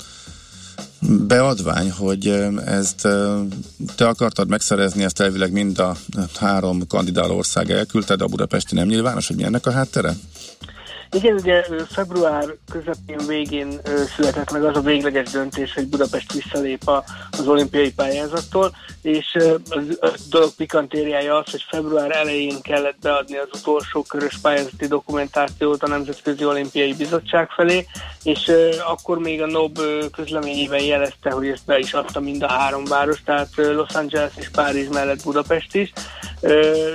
beadvány, hogy ezt te akartad megszerezni, ezt elvileg mind a három kandidáló ország elküldte, de a budapesti nem nyilvános, hogy mi ennek a háttere? Igen, ugye február közepén végén született meg az a végleges döntés, hogy Budapest visszalép az olimpiai pályázattól, és a dolog pikantériája az, hogy február elején kellett beadni az utolsó körös pályázati dokumentációt a Nemzetközi Olimpiai Bizottság felé, és akkor még a NOB közleményében jelezte, hogy ezt be is adta mind a három város, tehát Los Angeles és Párizs mellett Budapest is.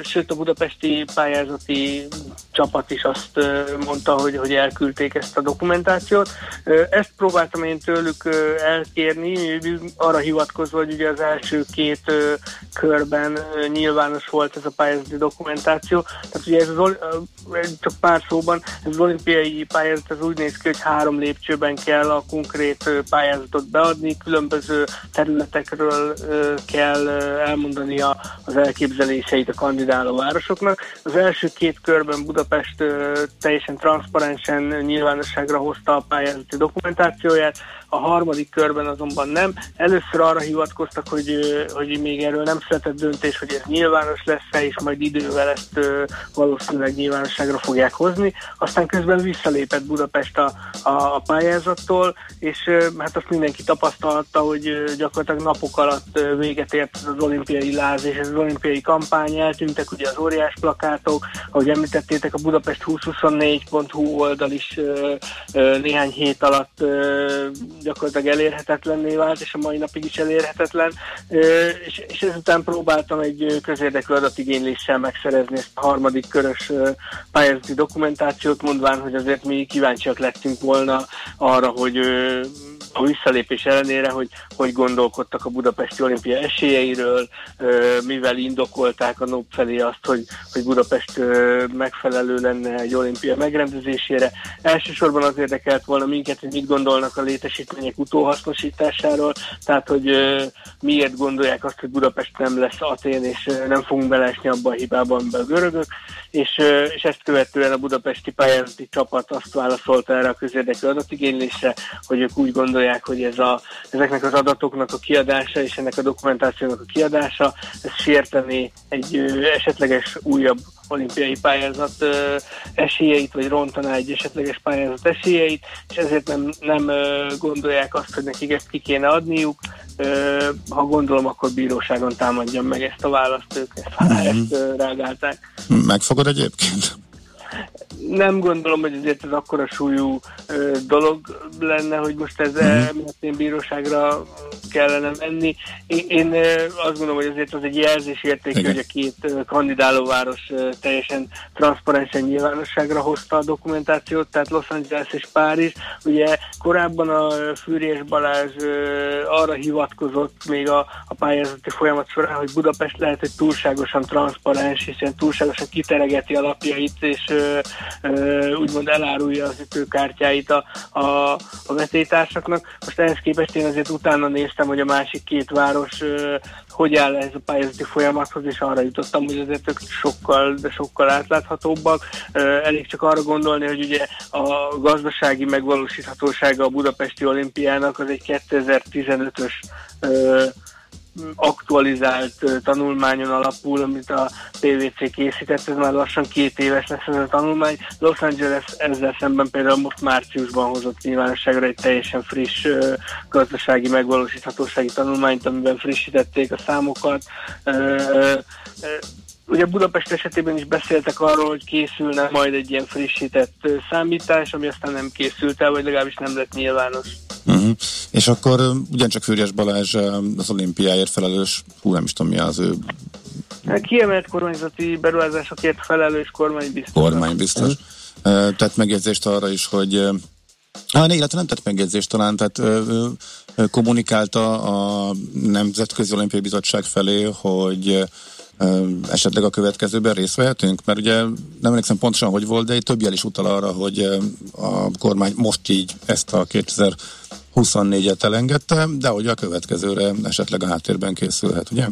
Sőt, a budapesti pályázati csapat is azt mondta, hogy, hogy elküldték ezt a dokumentációt. Ezt próbáltam én tőlük elkérni, arra hivatkozva, hogy ugye az első két körben nyilvános volt ez a pályázati dokumentáció. Tehát ugye ez az, csak pár szóban, ez az olimpiai pályázat az úgy néz ki, hogy három lépcsőben kell a konkrét pályázatot beadni, különböző területekről kell elmondani az elképzeléseit a kandidáló városoknak. Az első két körben Budapest teljesen transzparensen nyilvánosságra hozta a pályázati dokumentációját, a harmadik körben azonban nem. Először arra hivatkoztak, hogy, hogy még erről nem született döntés, hogy ez nyilvános lesz-e, és majd idővel ezt valószínűleg nyilvánosságra fogják hozni. Aztán közben visszalépett Budapest a, a, a pályázattól, és hát azt mindenki tapasztalta, hogy gyakorlatilag napok alatt véget ért az olimpiai láz és az olimpiai kampány, eltűntek ugye az óriás plakátok, ahogy említettétek, a Budapest 2024.hu oldal is néhány hét alatt gyakorlatilag elérhetetlenné vált, és a mai napig is elérhetetlen, és, és ezután próbáltam egy közérdekű adatigényléssel megszerezni ezt a harmadik körös pályázati dokumentációt, mondván, hogy azért mi kíváncsiak lettünk volna arra, hogy a visszalépés ellenére, hogy hogy gondolkodtak a Budapesti Olimpia esélyeiről, mivel indokolták a NOP felé azt, hogy, hogy Budapest megfelelő lenne egy olimpia megrendezésére. Elsősorban az érdekelt volna minket, hogy mit gondolnak a létesítmények utóhasznosításáról, tehát hogy miért gondolják azt, hogy Budapest nem lesz Atén, és nem fogunk belesni abba a hibában, amiben a görögök, és, és ezt követően a budapesti pályázati csapat azt válaszolta erre a közérdekű adatigénylésre, hogy ők úgy gondolják, hogy ez a, ezeknek az adatoknak a kiadása és ennek a dokumentációnak a kiadása, ez sérteni egy esetleges újabb olimpiai pályázat ö, esélyeit, vagy rontaná egy esetleges pályázat esélyeit, és ezért nem, nem ö, gondolják azt, hogy nekik ezt ki kéne adniuk. Ö, ha gondolom, akkor bíróságon támadjam meg ezt a választ, ők ezt, mm-hmm. ezt ö, reagálták. Megfogad egyébként? nem gondolom, hogy ezért ez akkora súlyú ö, dolog lenne, hogy most ez mm. én bíróságra kellene menni. Én, én azt gondolom, hogy azért az egy jelzésértékű, hogy a két kandidálóváros teljesen transzparensen nyilvánosságra hozta a dokumentációt, tehát Los Angeles és Párizs. Ugye korábban a Fűrés Balázs arra hivatkozott még a, a pályázati folyamat során, hogy Budapest lehet, hogy túlságosan transzparens, hiszen túlságosan kiteregeti alapjait, és úgymond elárulja az ütőkártyáit a, a, a vetétársaknak. Most ehhez képest én azért utána néztem, hogy a másik két város hogy áll ez a pályázati folyamathoz, és arra jutottam, hogy azért ők sokkal, de sokkal átláthatóbbak. Elég csak arra gondolni, hogy ugye a gazdasági megvalósíthatósága a budapesti olimpiának az egy 2015-ös aktualizált tanulmányon alapul, amit a PVC készített, ez már lassan két éves lesz ez a tanulmány. Los Angeles ezzel szemben például most márciusban hozott nyilvánosságra egy teljesen friss gazdasági megvalósíthatósági tanulmányt, amiben frissítették a számokat. Ugye Budapest esetében is beszéltek arról, hogy készülne majd egy ilyen frissített számítás, ami aztán nem készült el, vagy legalábbis nem lett nyilvános. Uh-huh. És akkor ugyancsak Fűrjes Balázs az olimpiáért felelős, hú nem is tudom mi az ő... Hát kiemelt kormányzati beruházásokért felelős kormánybiztos. Kormánybiztos. Uh-huh. Tehát megjegyzést arra is, hogy Hát ne, illetve nem tett megjegyzést talán, tehát ö, ö, kommunikálta a Nemzetközi Olimpiai Bizottság felé, hogy esetleg a következőben részt vehetünk? Mert ugye nem emlékszem pontosan, hogy volt, de egy több jel is utal arra, hogy a kormány most így ezt a 2024-et elengedte, de hogy a következőre esetleg a háttérben készülhet, ugye?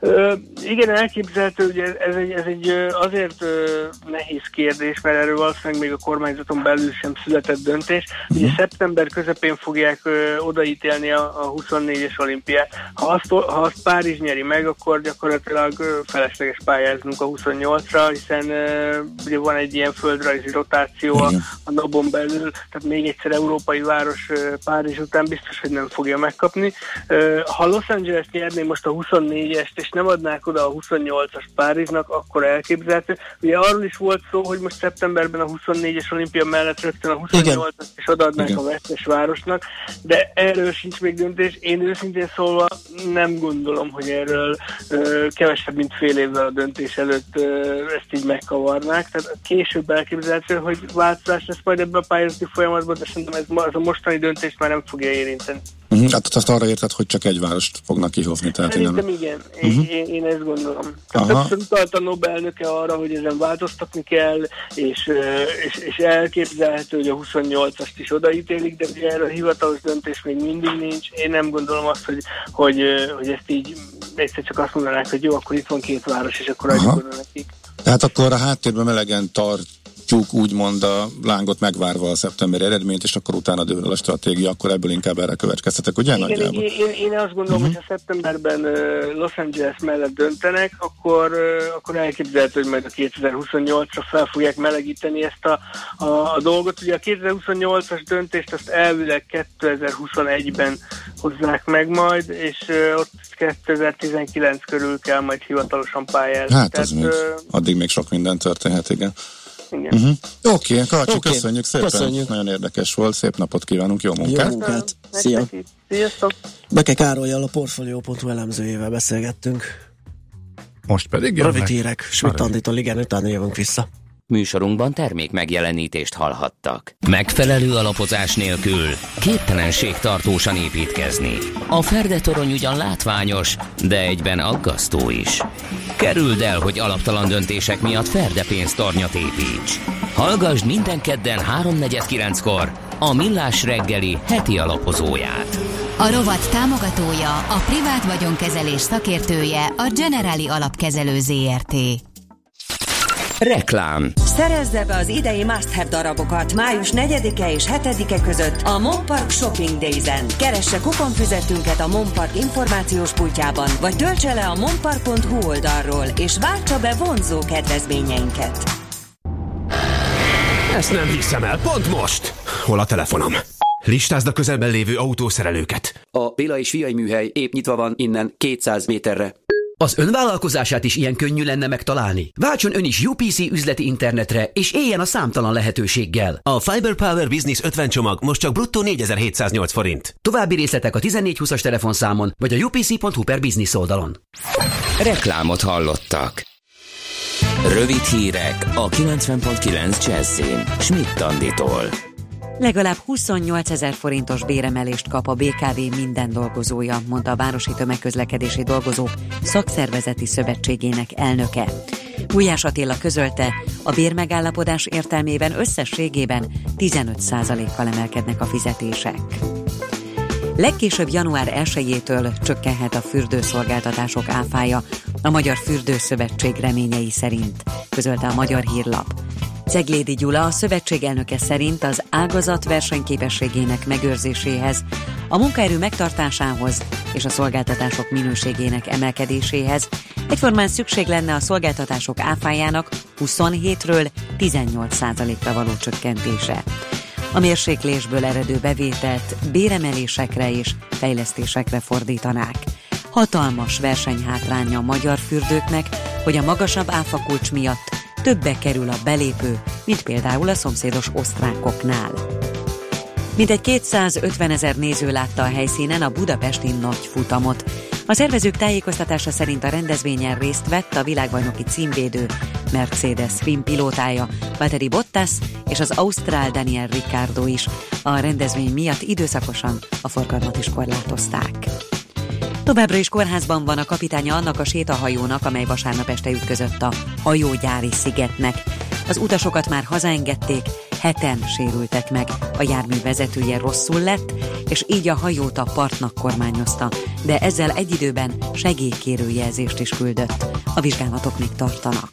Ö, igen, elképzelhető, ugye ez egy, ez egy azért ö, nehéz kérdés, mert erről valószínűleg még a kormányzaton belül sem született döntés. Ugye uh-huh. szeptember közepén fogják ö, odaítélni a, a 24-es olimpiát. Ha azt, ha azt Párizs nyeri meg, akkor gyakorlatilag ö, felesleges pályáznunk a 28-ra, hiszen ö, ugye van egy ilyen földrajzi rotáció a, a NABon belül, tehát még egyszer európai város ö, Párizs után biztos, hogy nem fogja megkapni. Ö, ha Los Angeles nyerné most a 24-est, és és nem adnák oda a 28-as Párizsnak, akkor elképzelhető. Ugye arról is volt szó, hogy most szeptemberben a 24-es olimpia mellett rögtön a 28-as is odaadnák Igen. a vesztes városnak, de erről sincs még döntés. Én őszintén szólva nem gondolom, hogy erről ö, kevesebb, mint fél évvel a döntés előtt ö, ezt így megkavarnák. Tehát később elképzelhető, hogy változás lesz majd ebben a pályázati folyamatban, de szerintem ez, az a mostani döntés már nem fogja érinteni. Uh-huh. Hát azt arra érted, hogy csak egy várost fognak kihívni. Tehát Szerintem igen, én, uh-huh. én, én ezt gondolom. Többször utalt a Nobel-nöke arra, hogy ezen változtatni kell, és, és, és elképzelhető, hogy a 28-ast is odaítélik, de ugye erről hivatalos döntés még mindig nincs. Én nem gondolom azt, hogy, hogy, hogy ezt így egyszer csak azt mondanák, hogy jó, akkor itt van két város, és akkor adjuk oda nekik. Tehát akkor a háttérben melegen tart tartjuk úgymond a lángot megvárva a szeptemberi eredményt, és akkor utána dől a stratégia, akkor ebből inkább erre következtetek, ugye? Igen, én, én, én azt gondolom, uh-huh. hogy ha szeptemberben Los Angeles mellett döntenek, akkor, akkor elképzelhető, hogy majd a 2028-ra fel fogják melegíteni ezt a, a, a dolgot. Ugye a 2028-as döntést azt elvileg 2021-ben hozzák meg majd, és ott 2019 körül kell majd hivatalosan pályázni. Hát Tehát, még, addig még sok minden történhet, igen. Igen. Uh-huh. Oké, okay, Karcsi, okay. köszönjük szépen. Köszönjük. Nagyon érdekes volt, szép napot kívánunk, jó munkát. Jó munkát. Szia. Sziasztok. Beke Károlyjal a Portfolio.hu elemzőjével beszélgettünk. Most pedig Rövid hírek, Schmidt Anditól, igen, utána jövünk vissza. Műsorunkban termék megjelenítést hallhattak. Megfelelő alapozás nélkül képtelenség tartósan építkezni. A Ferdetorony ugyan látványos, de egyben aggasztó is. Kerüld el, hogy alaptalan döntések miatt Ferde pénztornyat építs. Hallgassd minden kedden 3.49-kor a Millás reggeli heti alapozóját. A rovat támogatója, a privát vagyonkezelés szakértője, a Generali Alapkezelő ZRT. Reklám Szerezze be az idei must-have darabokat május 4-e és 7-e között a Monpark Shopping Days-en. Keresse kuponfüzetünket a Monpark információs pultjában, vagy töltse le a monpark.hu oldalról, és váltsa be vonzó kedvezményeinket. Ezt nem hiszem el, pont most! Hol a telefonom? Listázd a közelben lévő autószerelőket. A Béla és Fiai műhely épp nyitva van innen 200 méterre. Az önvállalkozását is ilyen könnyű lenne megtalálni. Váltson ön is UPC üzleti internetre, és éljen a számtalan lehetőséggel. A Fiber Power Business 50 csomag most csak bruttó 4708 forint. További részletek a 1420-as telefonszámon, vagy a upc.hu per business oldalon. Reklámot hallottak. Rövid hírek a 90.9 Jazzin. Schmidt Anditól. Legalább 28 ezer forintos béremelést kap a BKV minden dolgozója, mondta a Városi Tömegközlekedési Dolgozók Szakszervezeti Szövetségének elnöke. Gulyás Attila közölte, a bérmegállapodás értelmében összességében 15%-kal emelkednek a fizetések. Legkésőbb január 1-től csökkenhet a fürdőszolgáltatások áfája, a Magyar Fürdőszövetség reményei szerint, közölte a Magyar Hírlap. Ceglédi Gyula, a szövetség elnöke szerint az ágazat versenyképességének megőrzéséhez, a munkaerő megtartásához és a szolgáltatások minőségének emelkedéséhez egyformán szükség lenne a szolgáltatások áfájának 27-ről 18%-ra való csökkentése. A mérséklésből eredő bevételt béremelésekre és fejlesztésekre fordítanák. Hatalmas versenyhátránya a magyar fürdőknek, hogy a magasabb áfakulcs miatt többe kerül a belépő, mint például a szomszédos osztrákoknál. Mintegy 250 ezer néző látta a helyszínen a budapesti nagy futamot. A szervezők tájékoztatása szerint a rendezvényen részt vett a világbajnoki címvédő Mercedes Spin pilótája Valtteri Bottas és az Ausztrál Daniel Ricciardo is. A rendezvény miatt időszakosan a forgalmat is korlátozták. Továbbra is kórházban van a kapitánya annak a sétahajónak, amely vasárnap este ütközött a hajógyári szigetnek. Az utasokat már hazaengedték, heten sérültek meg. A jármű vezetője rosszul lett, és így a hajót a partnak kormányozta, de ezzel egy időben segélykérő jelzést is küldött. A vizsgálatok még tartanak.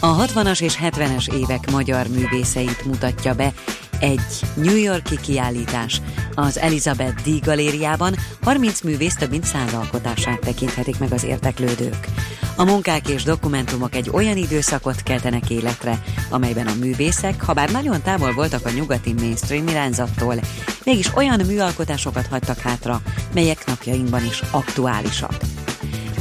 A 60-as és 70-es évek magyar művészeit mutatja be egy New Yorki kiállítás. Az Elizabeth D. galériában 30 művész több mint 100 alkotását tekinthetik meg az érteklődők. A munkák és dokumentumok egy olyan időszakot keltenek életre, amelyben a művészek, ha bár nagyon távol voltak a nyugati mainstream irányzattól, mégis olyan műalkotásokat hagytak hátra, melyek napjainkban is aktuálisak.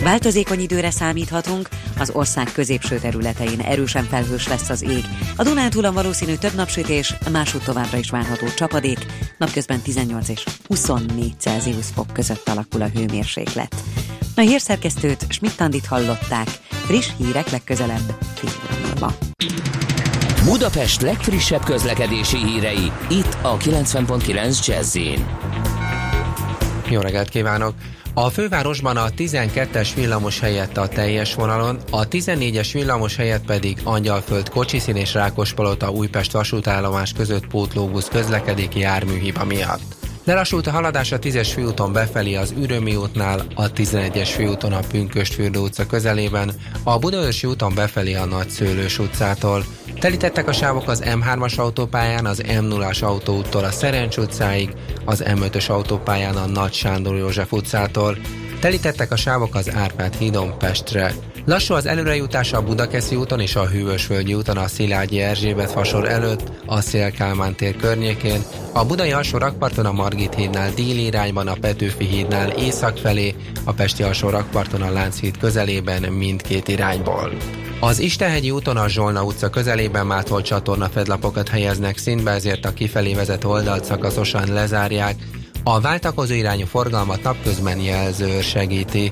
Változékony időre számíthatunk, az ország középső területein erősen felhős lesz az ég. A Dunántúlon valószínű több napsütés, másút továbbra is várható csapadék, napközben 18 és 24 Celsius fok között alakul a hőmérséklet. A hírszerkesztőt Schmidt-Tandit hallották, friss hírek legközelebb fél Budapest legfrissebb közlekedési hírei, itt a 90.9 jazz Jó reggelt kívánok! A fővárosban a 12-es villamos helyett a teljes vonalon, a 14-es villamos helyett pedig Angyalföld Kocsiszín és Rákospalota Újpest vasútállomás között pótlóbusz közlekedik járműhiba miatt. Lelassult a haladás a 10-es főúton befelé az Ürömi útnál, a 11-es főúton a Pünköstfürdő utca közelében, a Budaörsi úton befelé a Nagyszőlős utcától. Telítettek a sávok az M3-as autópályán, az M0-as autóúttól a Szerencs utcáig, az M5-ös autópályán a Nagy Sándor József utcától. Telítettek a sávok az Árpád hídon Pestre. Lassú az előrejutás a Budakeszi úton és a Hűvösvölgyi úton a Szilágyi Erzsébet fasor előtt, a Szélkálmán tér környékén, a Budai alsó rakparton a Margit hídnál déli irányban, a Petőfi hídnál észak felé, a Pesti alsó rakparton a Lánchíd közelében mindkét irányból. Az Istenhegyi úton a Zsolna utca közelében mátolt csatorna fedlapokat helyeznek színbe, ezért a kifelé vezető oldalt szakaszosan lezárják, a váltakozó irányú forgalmat napközben jelző segíti.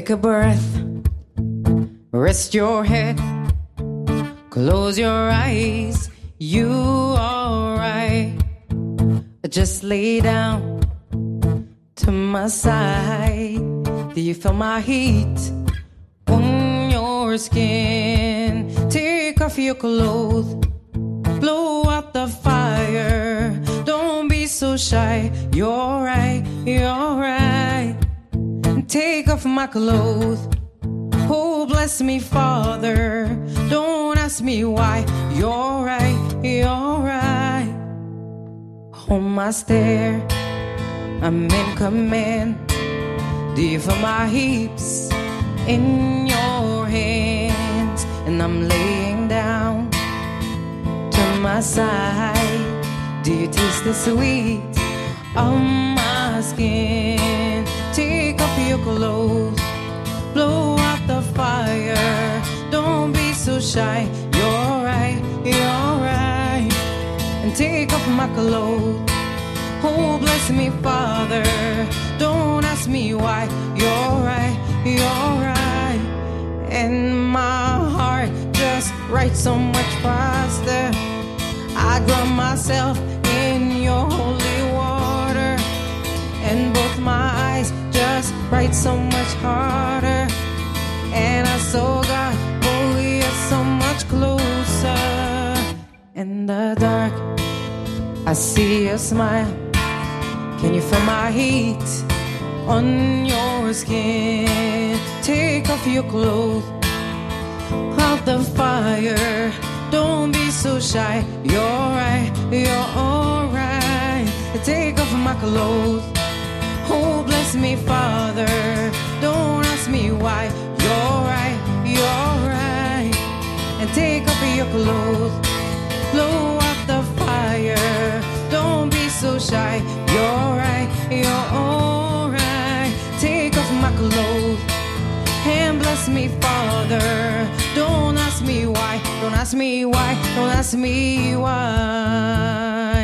Take a breath, rest your head, close your eyes. You alright? Just lay down to my side. Do you feel my heat on your skin? Take off your clothes, blow out the fire. Don't be so shy. You're right, you're right take off my clothes. Oh, bless me, Father. Don't ask me why. You're right, you're right. On my stair, I'm in command. Feel my heaps in your hands? And I'm laying down to my side. Do you taste the sweet on my skin? Clothes, blow out the fire. Don't be so shy. You're right, you're right. And take off my clothes. Oh, bless me, Father. Don't ask me why. You're right, you're right. And my heart just writes so much faster. I drown myself write so much harder. And I saw God, oh, you're so much closer. In the dark, I see your smile. Can you feel my heat on your skin? Take off your clothes, out the fire. Don't be so shy. You're right, you're alright. Take off my clothes. Oh, bless me, Father. Don't ask me why. You're right, you're right. And take off your clothes. Blow out the fire. Don't be so shy. You're right, you're alright. Take off my clothes. And bless me, Father. Don't ask me why. Don't ask me why. Don't ask me why.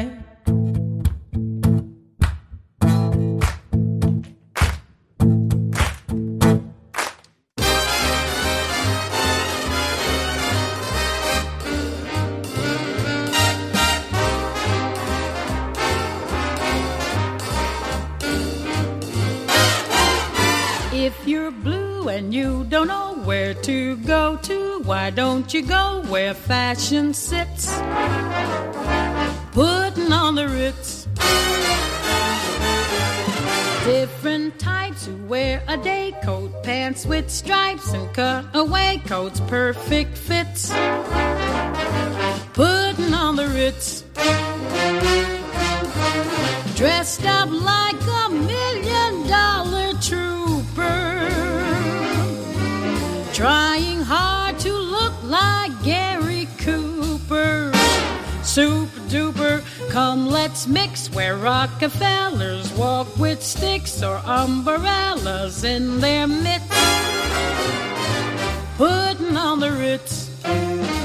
And you don't know where to go to, why don't you go where fashion sits? Putting on the ritz. Different types who wear a day coat, pants with stripes, and cutaway coats, perfect fits. Putting on the Ritz. Dressed up like come let's mix where Rockefellers walk with sticks or umbrellas in their mitts. Putting on the Ritz.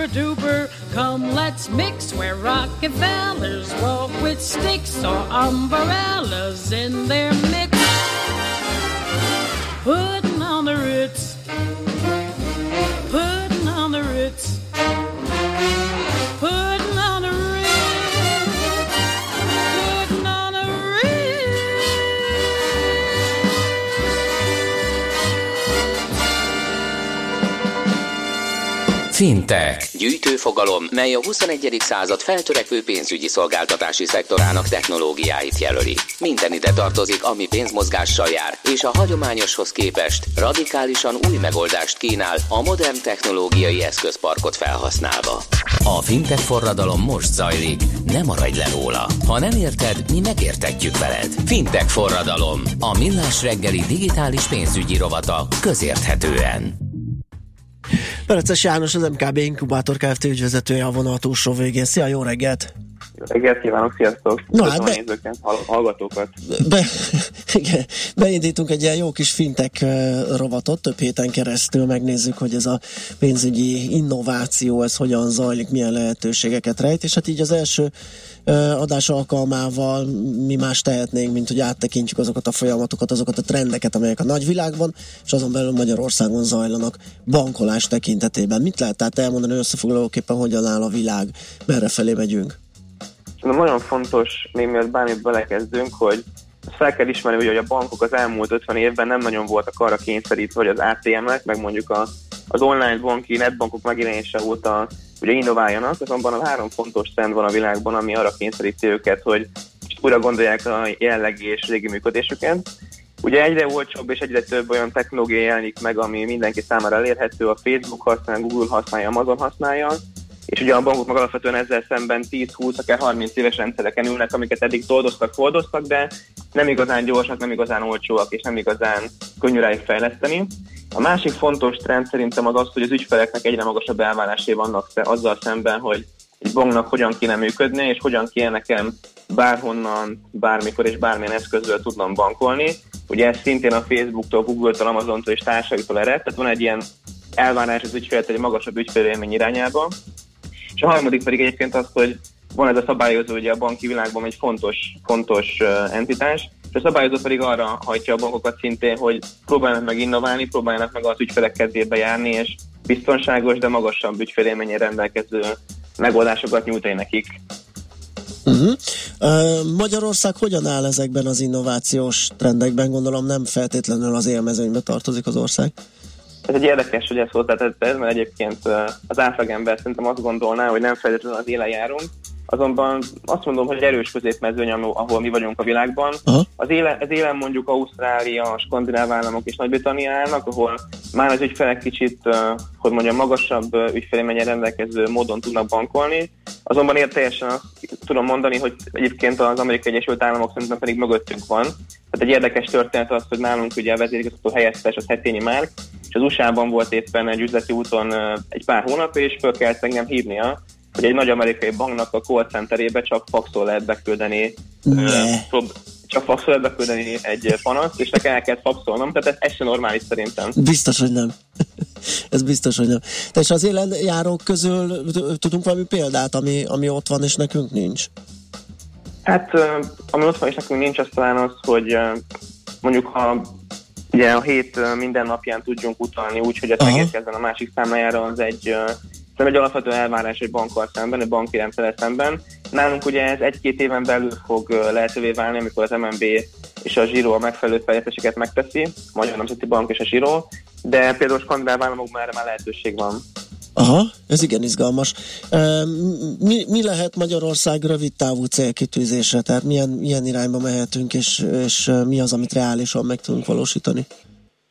Super duper, come let's mix where Rockefellers walk with sticks or umbrellas in their mix. Putting on the Ritz, putting on the Ritz. Fintech. Gyűjtőfogalom, mely a 21. század feltörekvő pénzügyi szolgáltatási szektorának technológiáit jelöli. Minden ide tartozik, ami pénzmozgással jár, és a hagyományoshoz képest radikálisan új megoldást kínál a modern technológiai eszközparkot felhasználva. A Fintech forradalom most zajlik, ne maradj le róla. Ha nem érted, mi megértetjük veled. Fintech forradalom, a millás reggeli digitális pénzügyi rovata közérthetően. Pereces János, az MKB Inkubátor Kft. ügyvezetője a vonal túlsó végén. Szia, jó reggelt! Jó reggelt kívánok, sziasztok! Köszönöm hát be- hall- hallgatókat. Be, igen, beindítunk egy ilyen jó kis fintek rovatot, több héten keresztül megnézzük, hogy ez a pénzügyi innováció, ez hogyan zajlik, milyen lehetőségeket rejt, és hát így az első adás alkalmával mi más tehetnénk, mint hogy áttekintjük azokat a folyamatokat, azokat a trendeket, amelyek a nagyvilágban, és azon belül Magyarországon zajlanak bankolás tekintetében. Mit lehet tehát elmondani összefoglalóképpen, hogyan áll a világ, merre felé megyünk? Szerintem nagyon fontos, még mielőtt bármit belekezdünk, hogy fel kell ismerni, hogy a bankok az elmúlt 50 évben nem nagyon voltak arra kényszerítve, hogy az ATM-ek, meg mondjuk a, az online banki, netbankok megjelenése óta ugye innováljanak, azonban a három fontos trend van a világban, ami arra kényszeríti őket, hogy újra gondolják a jelenlegi és régi működésüket. Ugye egyre olcsóbb és egyre több olyan technológia jelenik meg, ami mindenki számára elérhető, a Facebook használja, Google használja, Amazon használja, és ugye a bankok meg alapvetően ezzel szemben 10-20, akár 30 éves rendszereken ülnek, amiket eddig toldoztak, fordoztak, de nem igazán gyorsak, nem igazán olcsóak, és nem igazán könnyű rájuk fejleszteni. A másik fontos trend szerintem az az, hogy az ügyfeleknek egyre magasabb elvárásai vannak azzal szemben, hogy egy banknak hogyan kéne működni, és hogyan kéne nekem bárhonnan, bármikor és bármilyen eszközzel tudnom bankolni. Ugye ez szintén a Facebooktól, Google-től, Amazontól és társaitól ered, tehát van egy ilyen elvárás az ügyfelet egy magasabb ügyfélélmény irányába. És a harmadik pedig egyébként az, hogy van ez a szabályozó ugye a banki világban egy fontos, fontos entitás, és a szabályozó pedig arra hajtja a bankokat szintén, hogy próbáljanak meg innoválni, próbáljanak meg az ügyfelek kezébe járni, és biztonságos, de magasabb ügyfélélményen rendelkező megoldásokat nyújtani nekik. Uh-huh. Uh, Magyarország hogyan áll ezekben az innovációs trendekben? Gondolom nem feltétlenül az élmezőnybe tartozik az ország. Ez egy érdekes, hogy ezt hozzátetted, mert egyébként az átlagember szerintem azt gondolná, hogy nem feltétlenül az élen járunk, azonban azt mondom, hogy erős középmezőny, ahol mi vagyunk a világban. Aha. Az élen, az élen mondjuk Ausztrália, skandináv államok és Nagy-Britannia állnak, ahol már az ügyfelek kicsit, hogy mondjam, magasabb ö, ügyfélélményen rendelkező módon tudnak bankolni. Azonban én teljesen azt tudom mondani, hogy egyébként az Amerikai Egyesült Államok szerintem pedig mögöttünk van. Tehát egy érdekes történet az, hogy nálunk ugye a vezérigazgató helyettes az Hetényi Márk, és az USA-ban volt éppen egy üzleti úton egy pár hónap, és föl kellett engem hívnia, hogy egy nagy amerikai banknak a call centerébe csak faxol lehet beküldeni, prób- csak faxol lehet beküldeni egy panaszt, és nekem el kellett faxolnom, tehát ez, ez sem normális szerintem. Biztos, hogy nem. Ez biztos, hogy nem. De és az élen járók közül tudunk valami példát, ami, ami ott van, és nekünk nincs? Hát, ami ott van, és nekünk nincs, az talán az, hogy mondjuk ha ugye a hét minden napján tudjunk utalni úgy, hogy ez megérkezzen a másik számlájára, az egy nem egy alapvető elvárás egy bankkal szemben, egy banki rendszerrel szemben. Nálunk ugye ez egy-két éven belül fog lehetővé válni, amikor az MNB és a Zsiro a megfelelő fejlesztéseket megteszi, a Magyar Nemzeti Bank és a Zsiro, de például skandináv államokban erre már lehetőség van. Aha, ez igen izgalmas. Mi, mi lehet Magyarország rövid távú célkitűzése? Tehát milyen, milyen irányba mehetünk, és, és mi az, amit reálisan meg tudunk valósítani?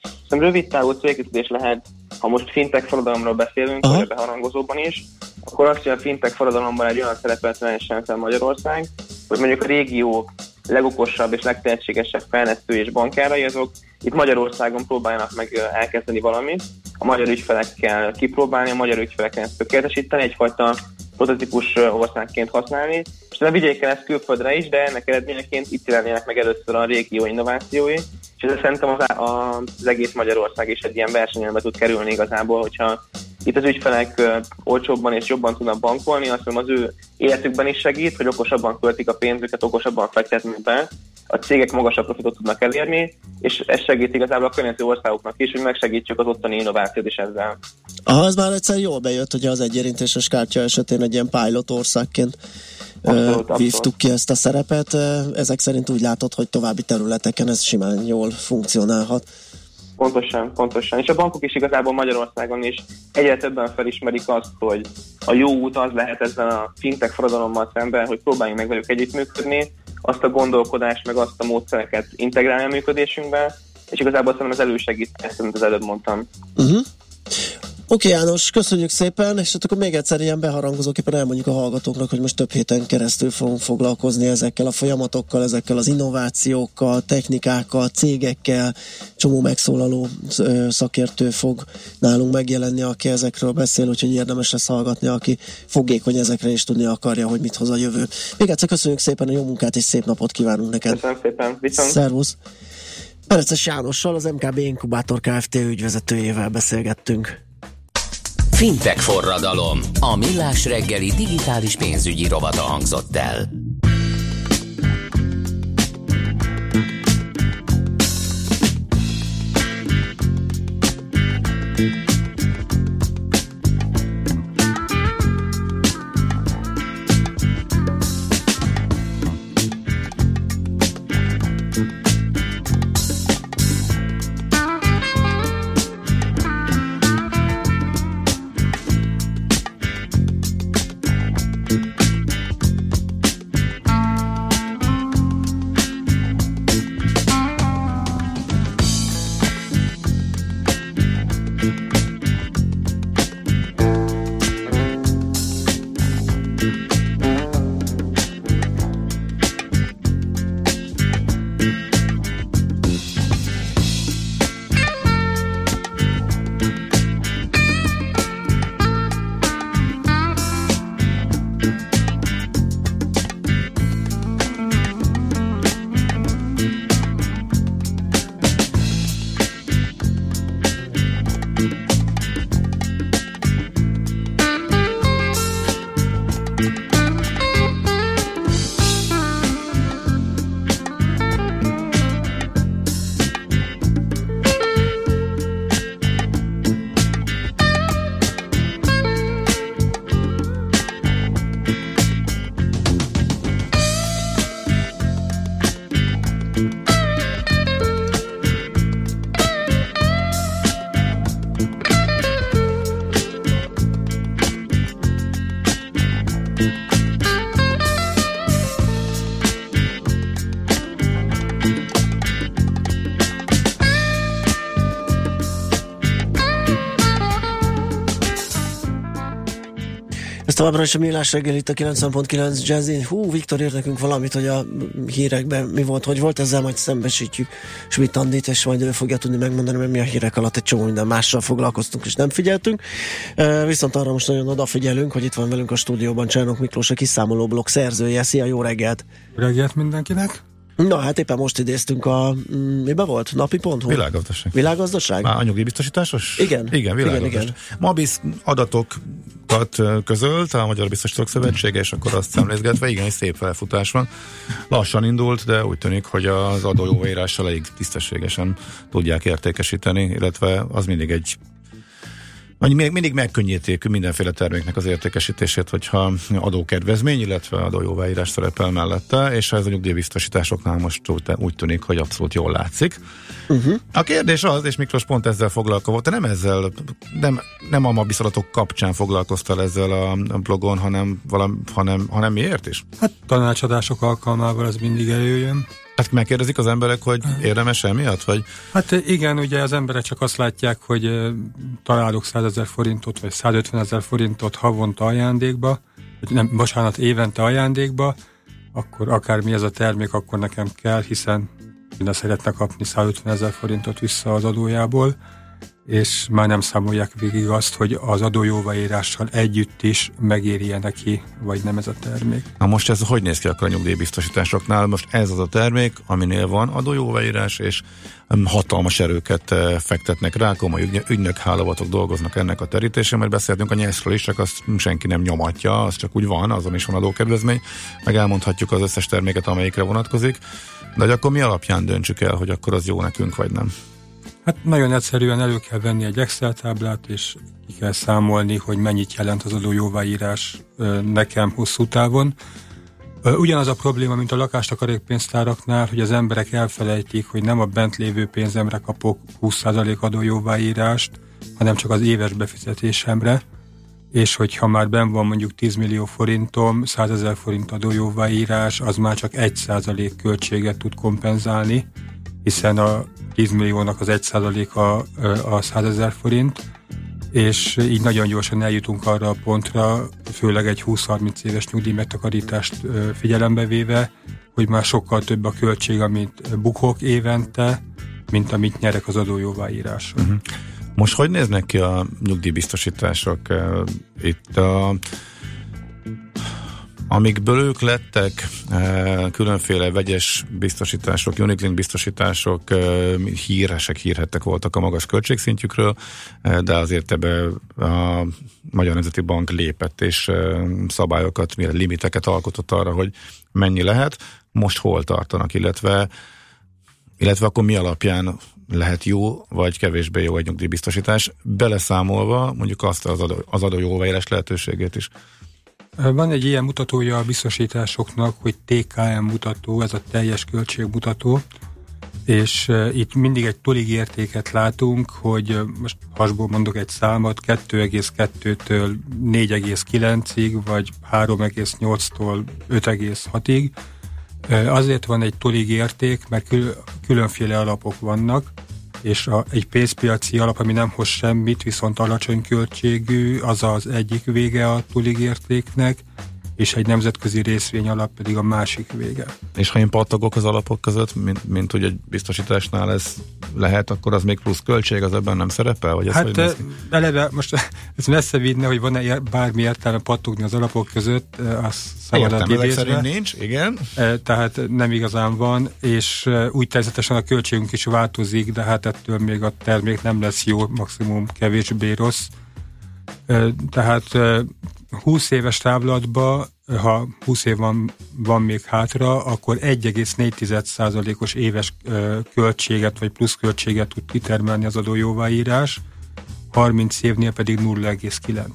Szerintem rövid távú célkitűzés lehet, ha most fintech forradalomról beszélünk, Aha. vagy a beharangozóban is, akkor azt, hogy a fintech forradalomban egy olyan szerepet vehessen fel Magyarország, hogy mondjuk a régió legokosabb és legtehetségesebb fejlesztő és bankárai, azok itt Magyarországon próbáljanak meg elkezdeni valamit, a magyar ügyfelekkel kipróbálni, a magyar ügyfelekkel ezt tökéletesíteni, egyfajta prototípus országként használni, és nem vigyék el ezt külföldre is, de ennek eredményeként itt jelennének meg először a régió innovációi, és ez szerintem az, az egész Magyarország is egy ilyen versenyelbe tud kerülni igazából, hogyha itt az ügyfelek olcsóbban és jobban tudnak bankolni, azt mondom az ő életükben is segít, hogy okosabban költik a pénzüket, okosabban fektetnek be, a cégek magasabb profitot tudnak elérni, és ez segít igazából a környező országoknak is, hogy megsegítsük az ottani innovációt is ezzel. Aha, ez már egyszer jól bejött, hogy az egyérintéses kártya esetén egy ilyen pilot országként abszolút, vívtuk ki ezt a szerepet. Ezek szerint úgy látod, hogy további területeken ez simán jól funkcionálhat. Pontosan, pontosan. És a bankok is igazából Magyarországon is egyre többen felismerik azt, hogy a jó út az lehet ezzel a fintech forradalommal szemben, hogy próbáljunk meg velük együttműködni, azt a gondolkodást, meg azt a módszereket integrálni a működésünkbe, és igazából szerintem az elősegít ezt, amit az előbb mondtam. Uh-huh. Oké okay, János, köszönjük szépen, és akkor még egyszer ilyen beharangozóképpen elmondjuk a hallgatóknak, hogy most több héten keresztül fogunk foglalkozni ezekkel a folyamatokkal, ezekkel az innovációkkal, technikákkal, cégekkel, csomó megszólaló szakértő fog nálunk megjelenni, aki ezekről beszél, úgyhogy érdemes lesz hallgatni, aki fogékony ezekre és tudni akarja, hogy mit hoz a jövő. Még egyszer köszönjük szépen a jó munkát és szép napot kívánunk neked. Köszönöm szépen, viszont. Szervusz. Pereces Jánossal, az MKB Inkubátor Kft. ügyvezetőjével beszélgettünk. Fintech forradalom. A millás reggeli digitális pénzügyi rovata hangzott el. Továbbra is a Millás reggel itt a 90.9 Jazzy. Hú, Viktor írt nekünk valamit, hogy a hírekben mi volt, hogy volt, ezzel majd szembesítjük Schmidt Andit, és majd ő fogja tudni megmondani, mert mi a hírek alatt egy csomó minden mással foglalkoztunk, és nem figyeltünk. viszont arra most nagyon odafigyelünk, hogy itt van velünk a stúdióban Csernok Miklós, a kiszámoló blog szerzője. Szia, jó reggelt! Reggelt mindenkinek! Na hát éppen most idéztünk a, mm, miben volt? Napi.hu? Világgazdaság. Világgazdaság? Már a nyugdíjbiztosításos? Igen. Igen, világgazdaság. Igen, igen. Mabisz adatokat közölt a Magyar Biztosítók Szövetsége, és akkor azt szemlézgetve, igen, egy szép felfutás van. Lassan indult, de úgy tűnik, hogy az adójóvérással elég tisztességesen tudják értékesíteni, illetve az mindig egy vagy még mindig megkönnyíték mindenféle terméknek az értékesítését, hogyha adókedvezmény, illetve adójóváírás szerepel mellette, és ez a nyugdíjbiztosításoknál most úgy, tűnik, hogy abszolút jól látszik. Uh-huh. A kérdés az, és Miklós pont ezzel foglalkozott, te nem ezzel, nem, nem a mabiszalatok kapcsán foglalkoztál ezzel a blogon, hanem, valam, hanem, hanem miért is? Hát tanácsadások alkalmával ez mindig előjön. Hát megkérdezik az emberek, hogy érdemes emiatt, vagy? Hát igen, ugye az emberek csak azt látják, hogy találok 100 ezer forintot, vagy 150 ezer forintot havonta ajándékba, vagy nem, bocsánat, évente ajándékba, akkor akármi ez a termék, akkor nekem kell, hiszen minden szeretne kapni 150 ezer forintot vissza az adójából, és már nem számolják végig azt, hogy az adójóvaírással együtt is megérje neki, vagy nem ez a termék. Na most ez hogy néz ki akkor a nyugdíjbiztosításoknál? Most ez az a termék, aminél van adójóvaírás, és hatalmas erőket fektetnek rá, komoly ügy, ügynök dolgoznak ennek a terítésén, mert beszéltünk a nyeszről is, csak azt senki nem nyomatja, az csak úgy van, azon is van adókedvezmény, meg elmondhatjuk az összes terméket, amelyikre vonatkozik, de hogy akkor mi alapján döntsük el, hogy akkor az jó nekünk, vagy nem? Hát nagyon egyszerűen elő kell venni egy Excel táblát, és ki kell számolni, hogy mennyit jelent az adó jóváírás nekem hosszú távon. Ugyanaz a probléma, mint a lakástakarékpénztáraknál, hogy az emberek elfelejtik, hogy nem a bent lévő pénzemre kapok 20% adójóváírást, hanem csak az éves befizetésemre, és hogyha már ben van mondjuk 10 millió forintom, 100 ezer forint adójóváírás, az már csak 1% költséget tud kompenzálni, hiszen a 10 milliónak az 1%-a a 100 ezer forint, és így nagyon gyorsan eljutunk arra a pontra, főleg egy 20-30 éves nyugdíj megtakarítást figyelembe véve, hogy már sokkal több a költség, amit bukok évente, mint amit nyerek az adójóváíráson. Uh-huh. Most hogy néznek ki a nyugdíjbiztosítások? Itt a amikből ők lettek, különféle vegyes biztosítások, unitlink biztosítások, híresek, hírhettek voltak a magas költségszintjükről, de azért ebbe a Magyar Nemzeti Bank lépett és szabályokat, mire limiteket alkotott arra, hogy mennyi lehet, most hol tartanak, illetve illetve akkor mi alapján lehet jó, vagy kevésbé jó egy nyugdíjbiztosítás, beleszámolva mondjuk azt az, adó, az adójóváírás lehetőségét is. Van egy ilyen mutatója a biztosításoknak, hogy TKM mutató, ez a teljes költségmutató, és uh, itt mindig egy tolig értéket látunk, hogy uh, most hasból mondok egy számot, 2,2-től 4,9-ig, vagy 3,8-tól 5,6-ig. Uh, azért van egy tolig érték, mert kül- különféle alapok vannak, és a, egy pénzpiaci alap, ami nem hoz semmit, viszont alacsony költségű, az az egyik vége a túligértéknek, és egy nemzetközi részvény alap pedig a másik vége. És ha én pattogok az alapok között, mint, mint hogy egy biztosításnál ez lehet, akkor az még plusz költség, az ebben nem szerepel? Vagy hát ez, eleve most ez messze vinne, hogy van-e bármi értelme pattogni az alapok között, az szabad Értem, szerint nincs, igen. Tehát nem igazán van, és úgy természetesen a költségünk is változik, de hát ettől még a termék nem lesz jó, maximum kevésbé rossz. Tehát 20 éves táblatban, ha 20 év van, van még hátra, akkor 1,4%-os éves költséget vagy pluszköltséget tud kitermelni az adójóváírás, 30 évnél pedig 0,9-et.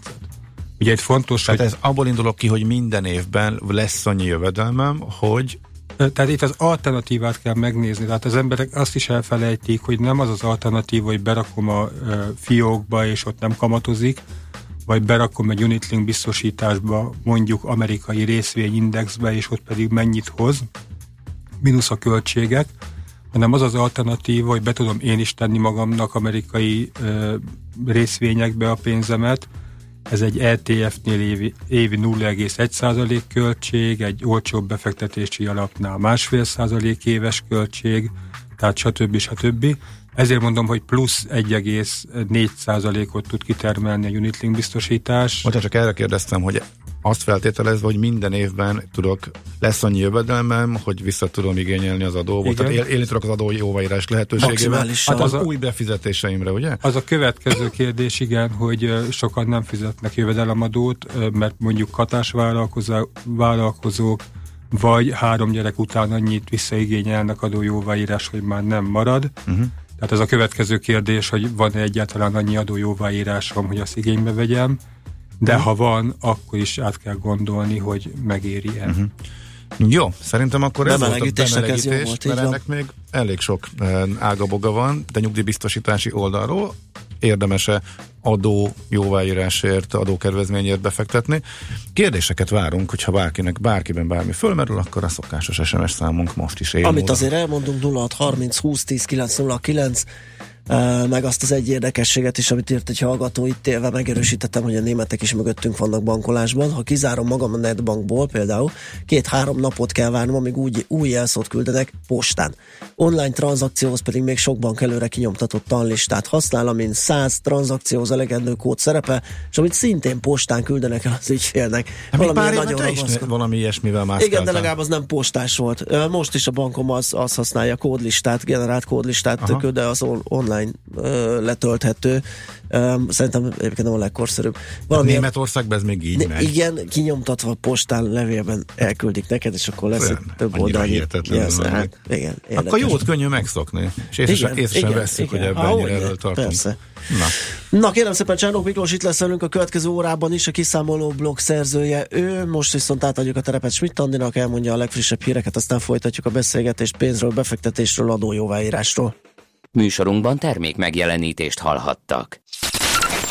Ugye egy fontos, Tehát hogy... ez abból indulok ki, hogy minden évben lesz annyi jövedelmem, hogy tehát itt az alternatívát kell megnézni. Tehát az emberek azt is elfelejtik, hogy nem az az alternatív, hogy berakom a fiókba, és ott nem kamatozik, vagy berakom egy unitlink biztosításba, mondjuk amerikai részvényindexbe, és ott pedig mennyit hoz, mínusz a költségek, hanem az az alternatív, hogy be tudom én is tenni magamnak amerikai ö, részvényekbe a pénzemet, ez egy ETF-nél évi, évi 0,1% költség, egy olcsóbb befektetési alapnál másfél százalék éves költség, tehát stb. stb. Ezért mondom, hogy plusz 1,4%-ot tud kitermelni a Unitlink biztosítás. Most csak erre kérdeztem, hogy azt feltételezve, hogy minden évben tudok, lesz annyi jövedelmem, hogy vissza tudom igényelni az adóból. Tehát él, élni tudok az adó jóváírás lehetőségével. Hát az, az új befizetéseimre, ugye? Az a következő kérdés, igen, hogy sokan nem fizetnek jövedelemadót, mert mondjuk katásvállalkozók, vagy három gyerek után annyit visszaigényelnek adó jóváírás, hogy már nem marad. Uh-huh. Tehát ez a következő kérdés, hogy van-e egyáltalán annyi adó jóváírásom, hogy azt igénybe vegyem, de uh-huh. ha van, akkor is át kell gondolni, hogy megéri-e. Uh-huh. Jó, szerintem akkor ez volt a bemelegítés, volt, mert ennek még elég sok ágaboga van, de nyugdíjbiztosítási oldalról érdemese adó jóváírásért, adókedvezményért befektetni. Kérdéseket várunk, hogyha bárkinek, bárkiben bármi fölmerül, akkor a szokásos SMS számunk most is él. Amit módon. azért elmondunk 0630 20 10 909 meg azt az egy érdekességet is, amit írt egy hallgató, itt élve megerősítettem, hogy a németek is mögöttünk vannak bankolásban. Ha kizárom magam a netbankból például, két-három napot kell várnom, amíg úgy, új jelszót küldenek postán. Online tranzakcióhoz pedig még sok bank előre kinyomtatott tanlistát használ, amin 100 tranzakcióhoz elegendő kód szerepe, és amit szintén postán küldenek el az ügyfélnek. Hát valami pár nagyon is valami ilyesmivel más. Igen, de legalább az nem postás volt. Most is a bankom az, az használja kódlistát, generált kódlistát, de az online online ö, letölthető. Ö, szerintem egyébként nem a legkorszerűbb. Valami Németországban ez még így megy. Igen, kinyomtatva postán levélben elküldik neked, és akkor lesz Olyan, több oldalnyi. Yes, hát, igen, érdekes. Akkor jót könnyű megszokni. És észre, igen, észre igen, veszük, igen. hogy ebben ennyire erről tartunk. Persze. Na. Na kérem szépen, Csánok Miklós itt lesz velünk a következő órában is, a kiszámoló blog szerzője. Ő most viszont átadjuk a terepet Schmidt Andinak, elmondja a legfrissebb híreket, aztán folytatjuk a beszélgetést pénzről, befektetésről, adójóváírásról. Műsorunkban termék megjelenítést hallhattak.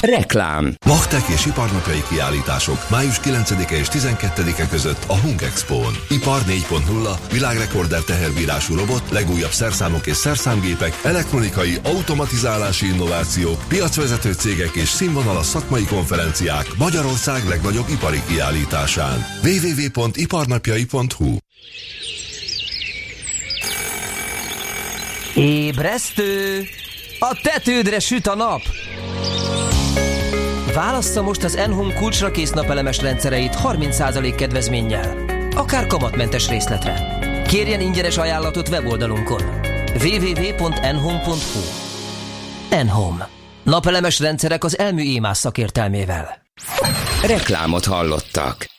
Reklám Machtek és iparnapjai kiállítások május 9-e és 12-e között a Hung Expo-n. Ipar 4.0, világrekorder teherbírású robot, legújabb szerszámok és szerszámgépek, elektronikai, automatizálási innováció, piacvezető cégek és színvonalas szakmai konferenciák Magyarország legnagyobb ipari kiállításán. www.iparnapjai.hu Ébresztő! A tetődre süt a nap! Válassza most az Enhome kulcsra kész napelemes rendszereit 30% kedvezménnyel. Akár kamatmentes részletre. Kérjen ingyenes ajánlatot weboldalunkon. www.enhome.hu Enhome. Napelemes rendszerek az elmű émás szakértelmével. Reklámot hallottak.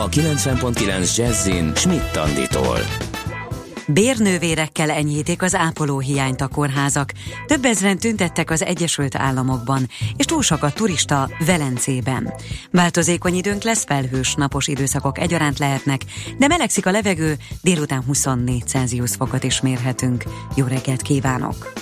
A 90.9 Jazzin Schmidt Tanditól. Bérnővérekkel enyhítik az ápolóhiányt a kórházak. Több ezren tüntettek az Egyesült Államokban, és túl sok a turista Velencében. Változékony időnk lesz, felhős napos időszakok egyaránt lehetnek, de melegszik a levegő, délután 24 Celsius fokot is mérhetünk. Jó reggelt kívánok!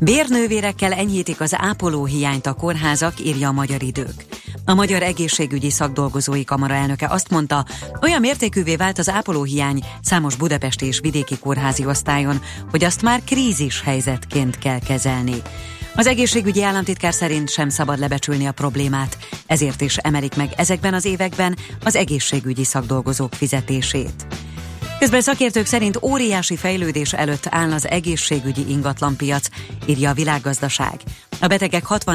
Bérnővérekkel enyhítik az ápolóhiányt a kórházak, írja a Magyar Idők. A Magyar Egészségügyi Szakdolgozói Kamara elnöke azt mondta, olyan mértékűvé vált az ápolóhiány számos budapesti és vidéki kórházi osztályon, hogy azt már krízis helyzetként kell kezelni. Az egészségügyi államtitkár szerint sem szabad lebecsülni a problémát, ezért is emelik meg ezekben az években az egészségügyi szakdolgozók fizetését. Közben szakértők szerint óriási fejlődés előtt áll az egészségügyi ingatlanpiac, írja a világgazdaság. A betegek 60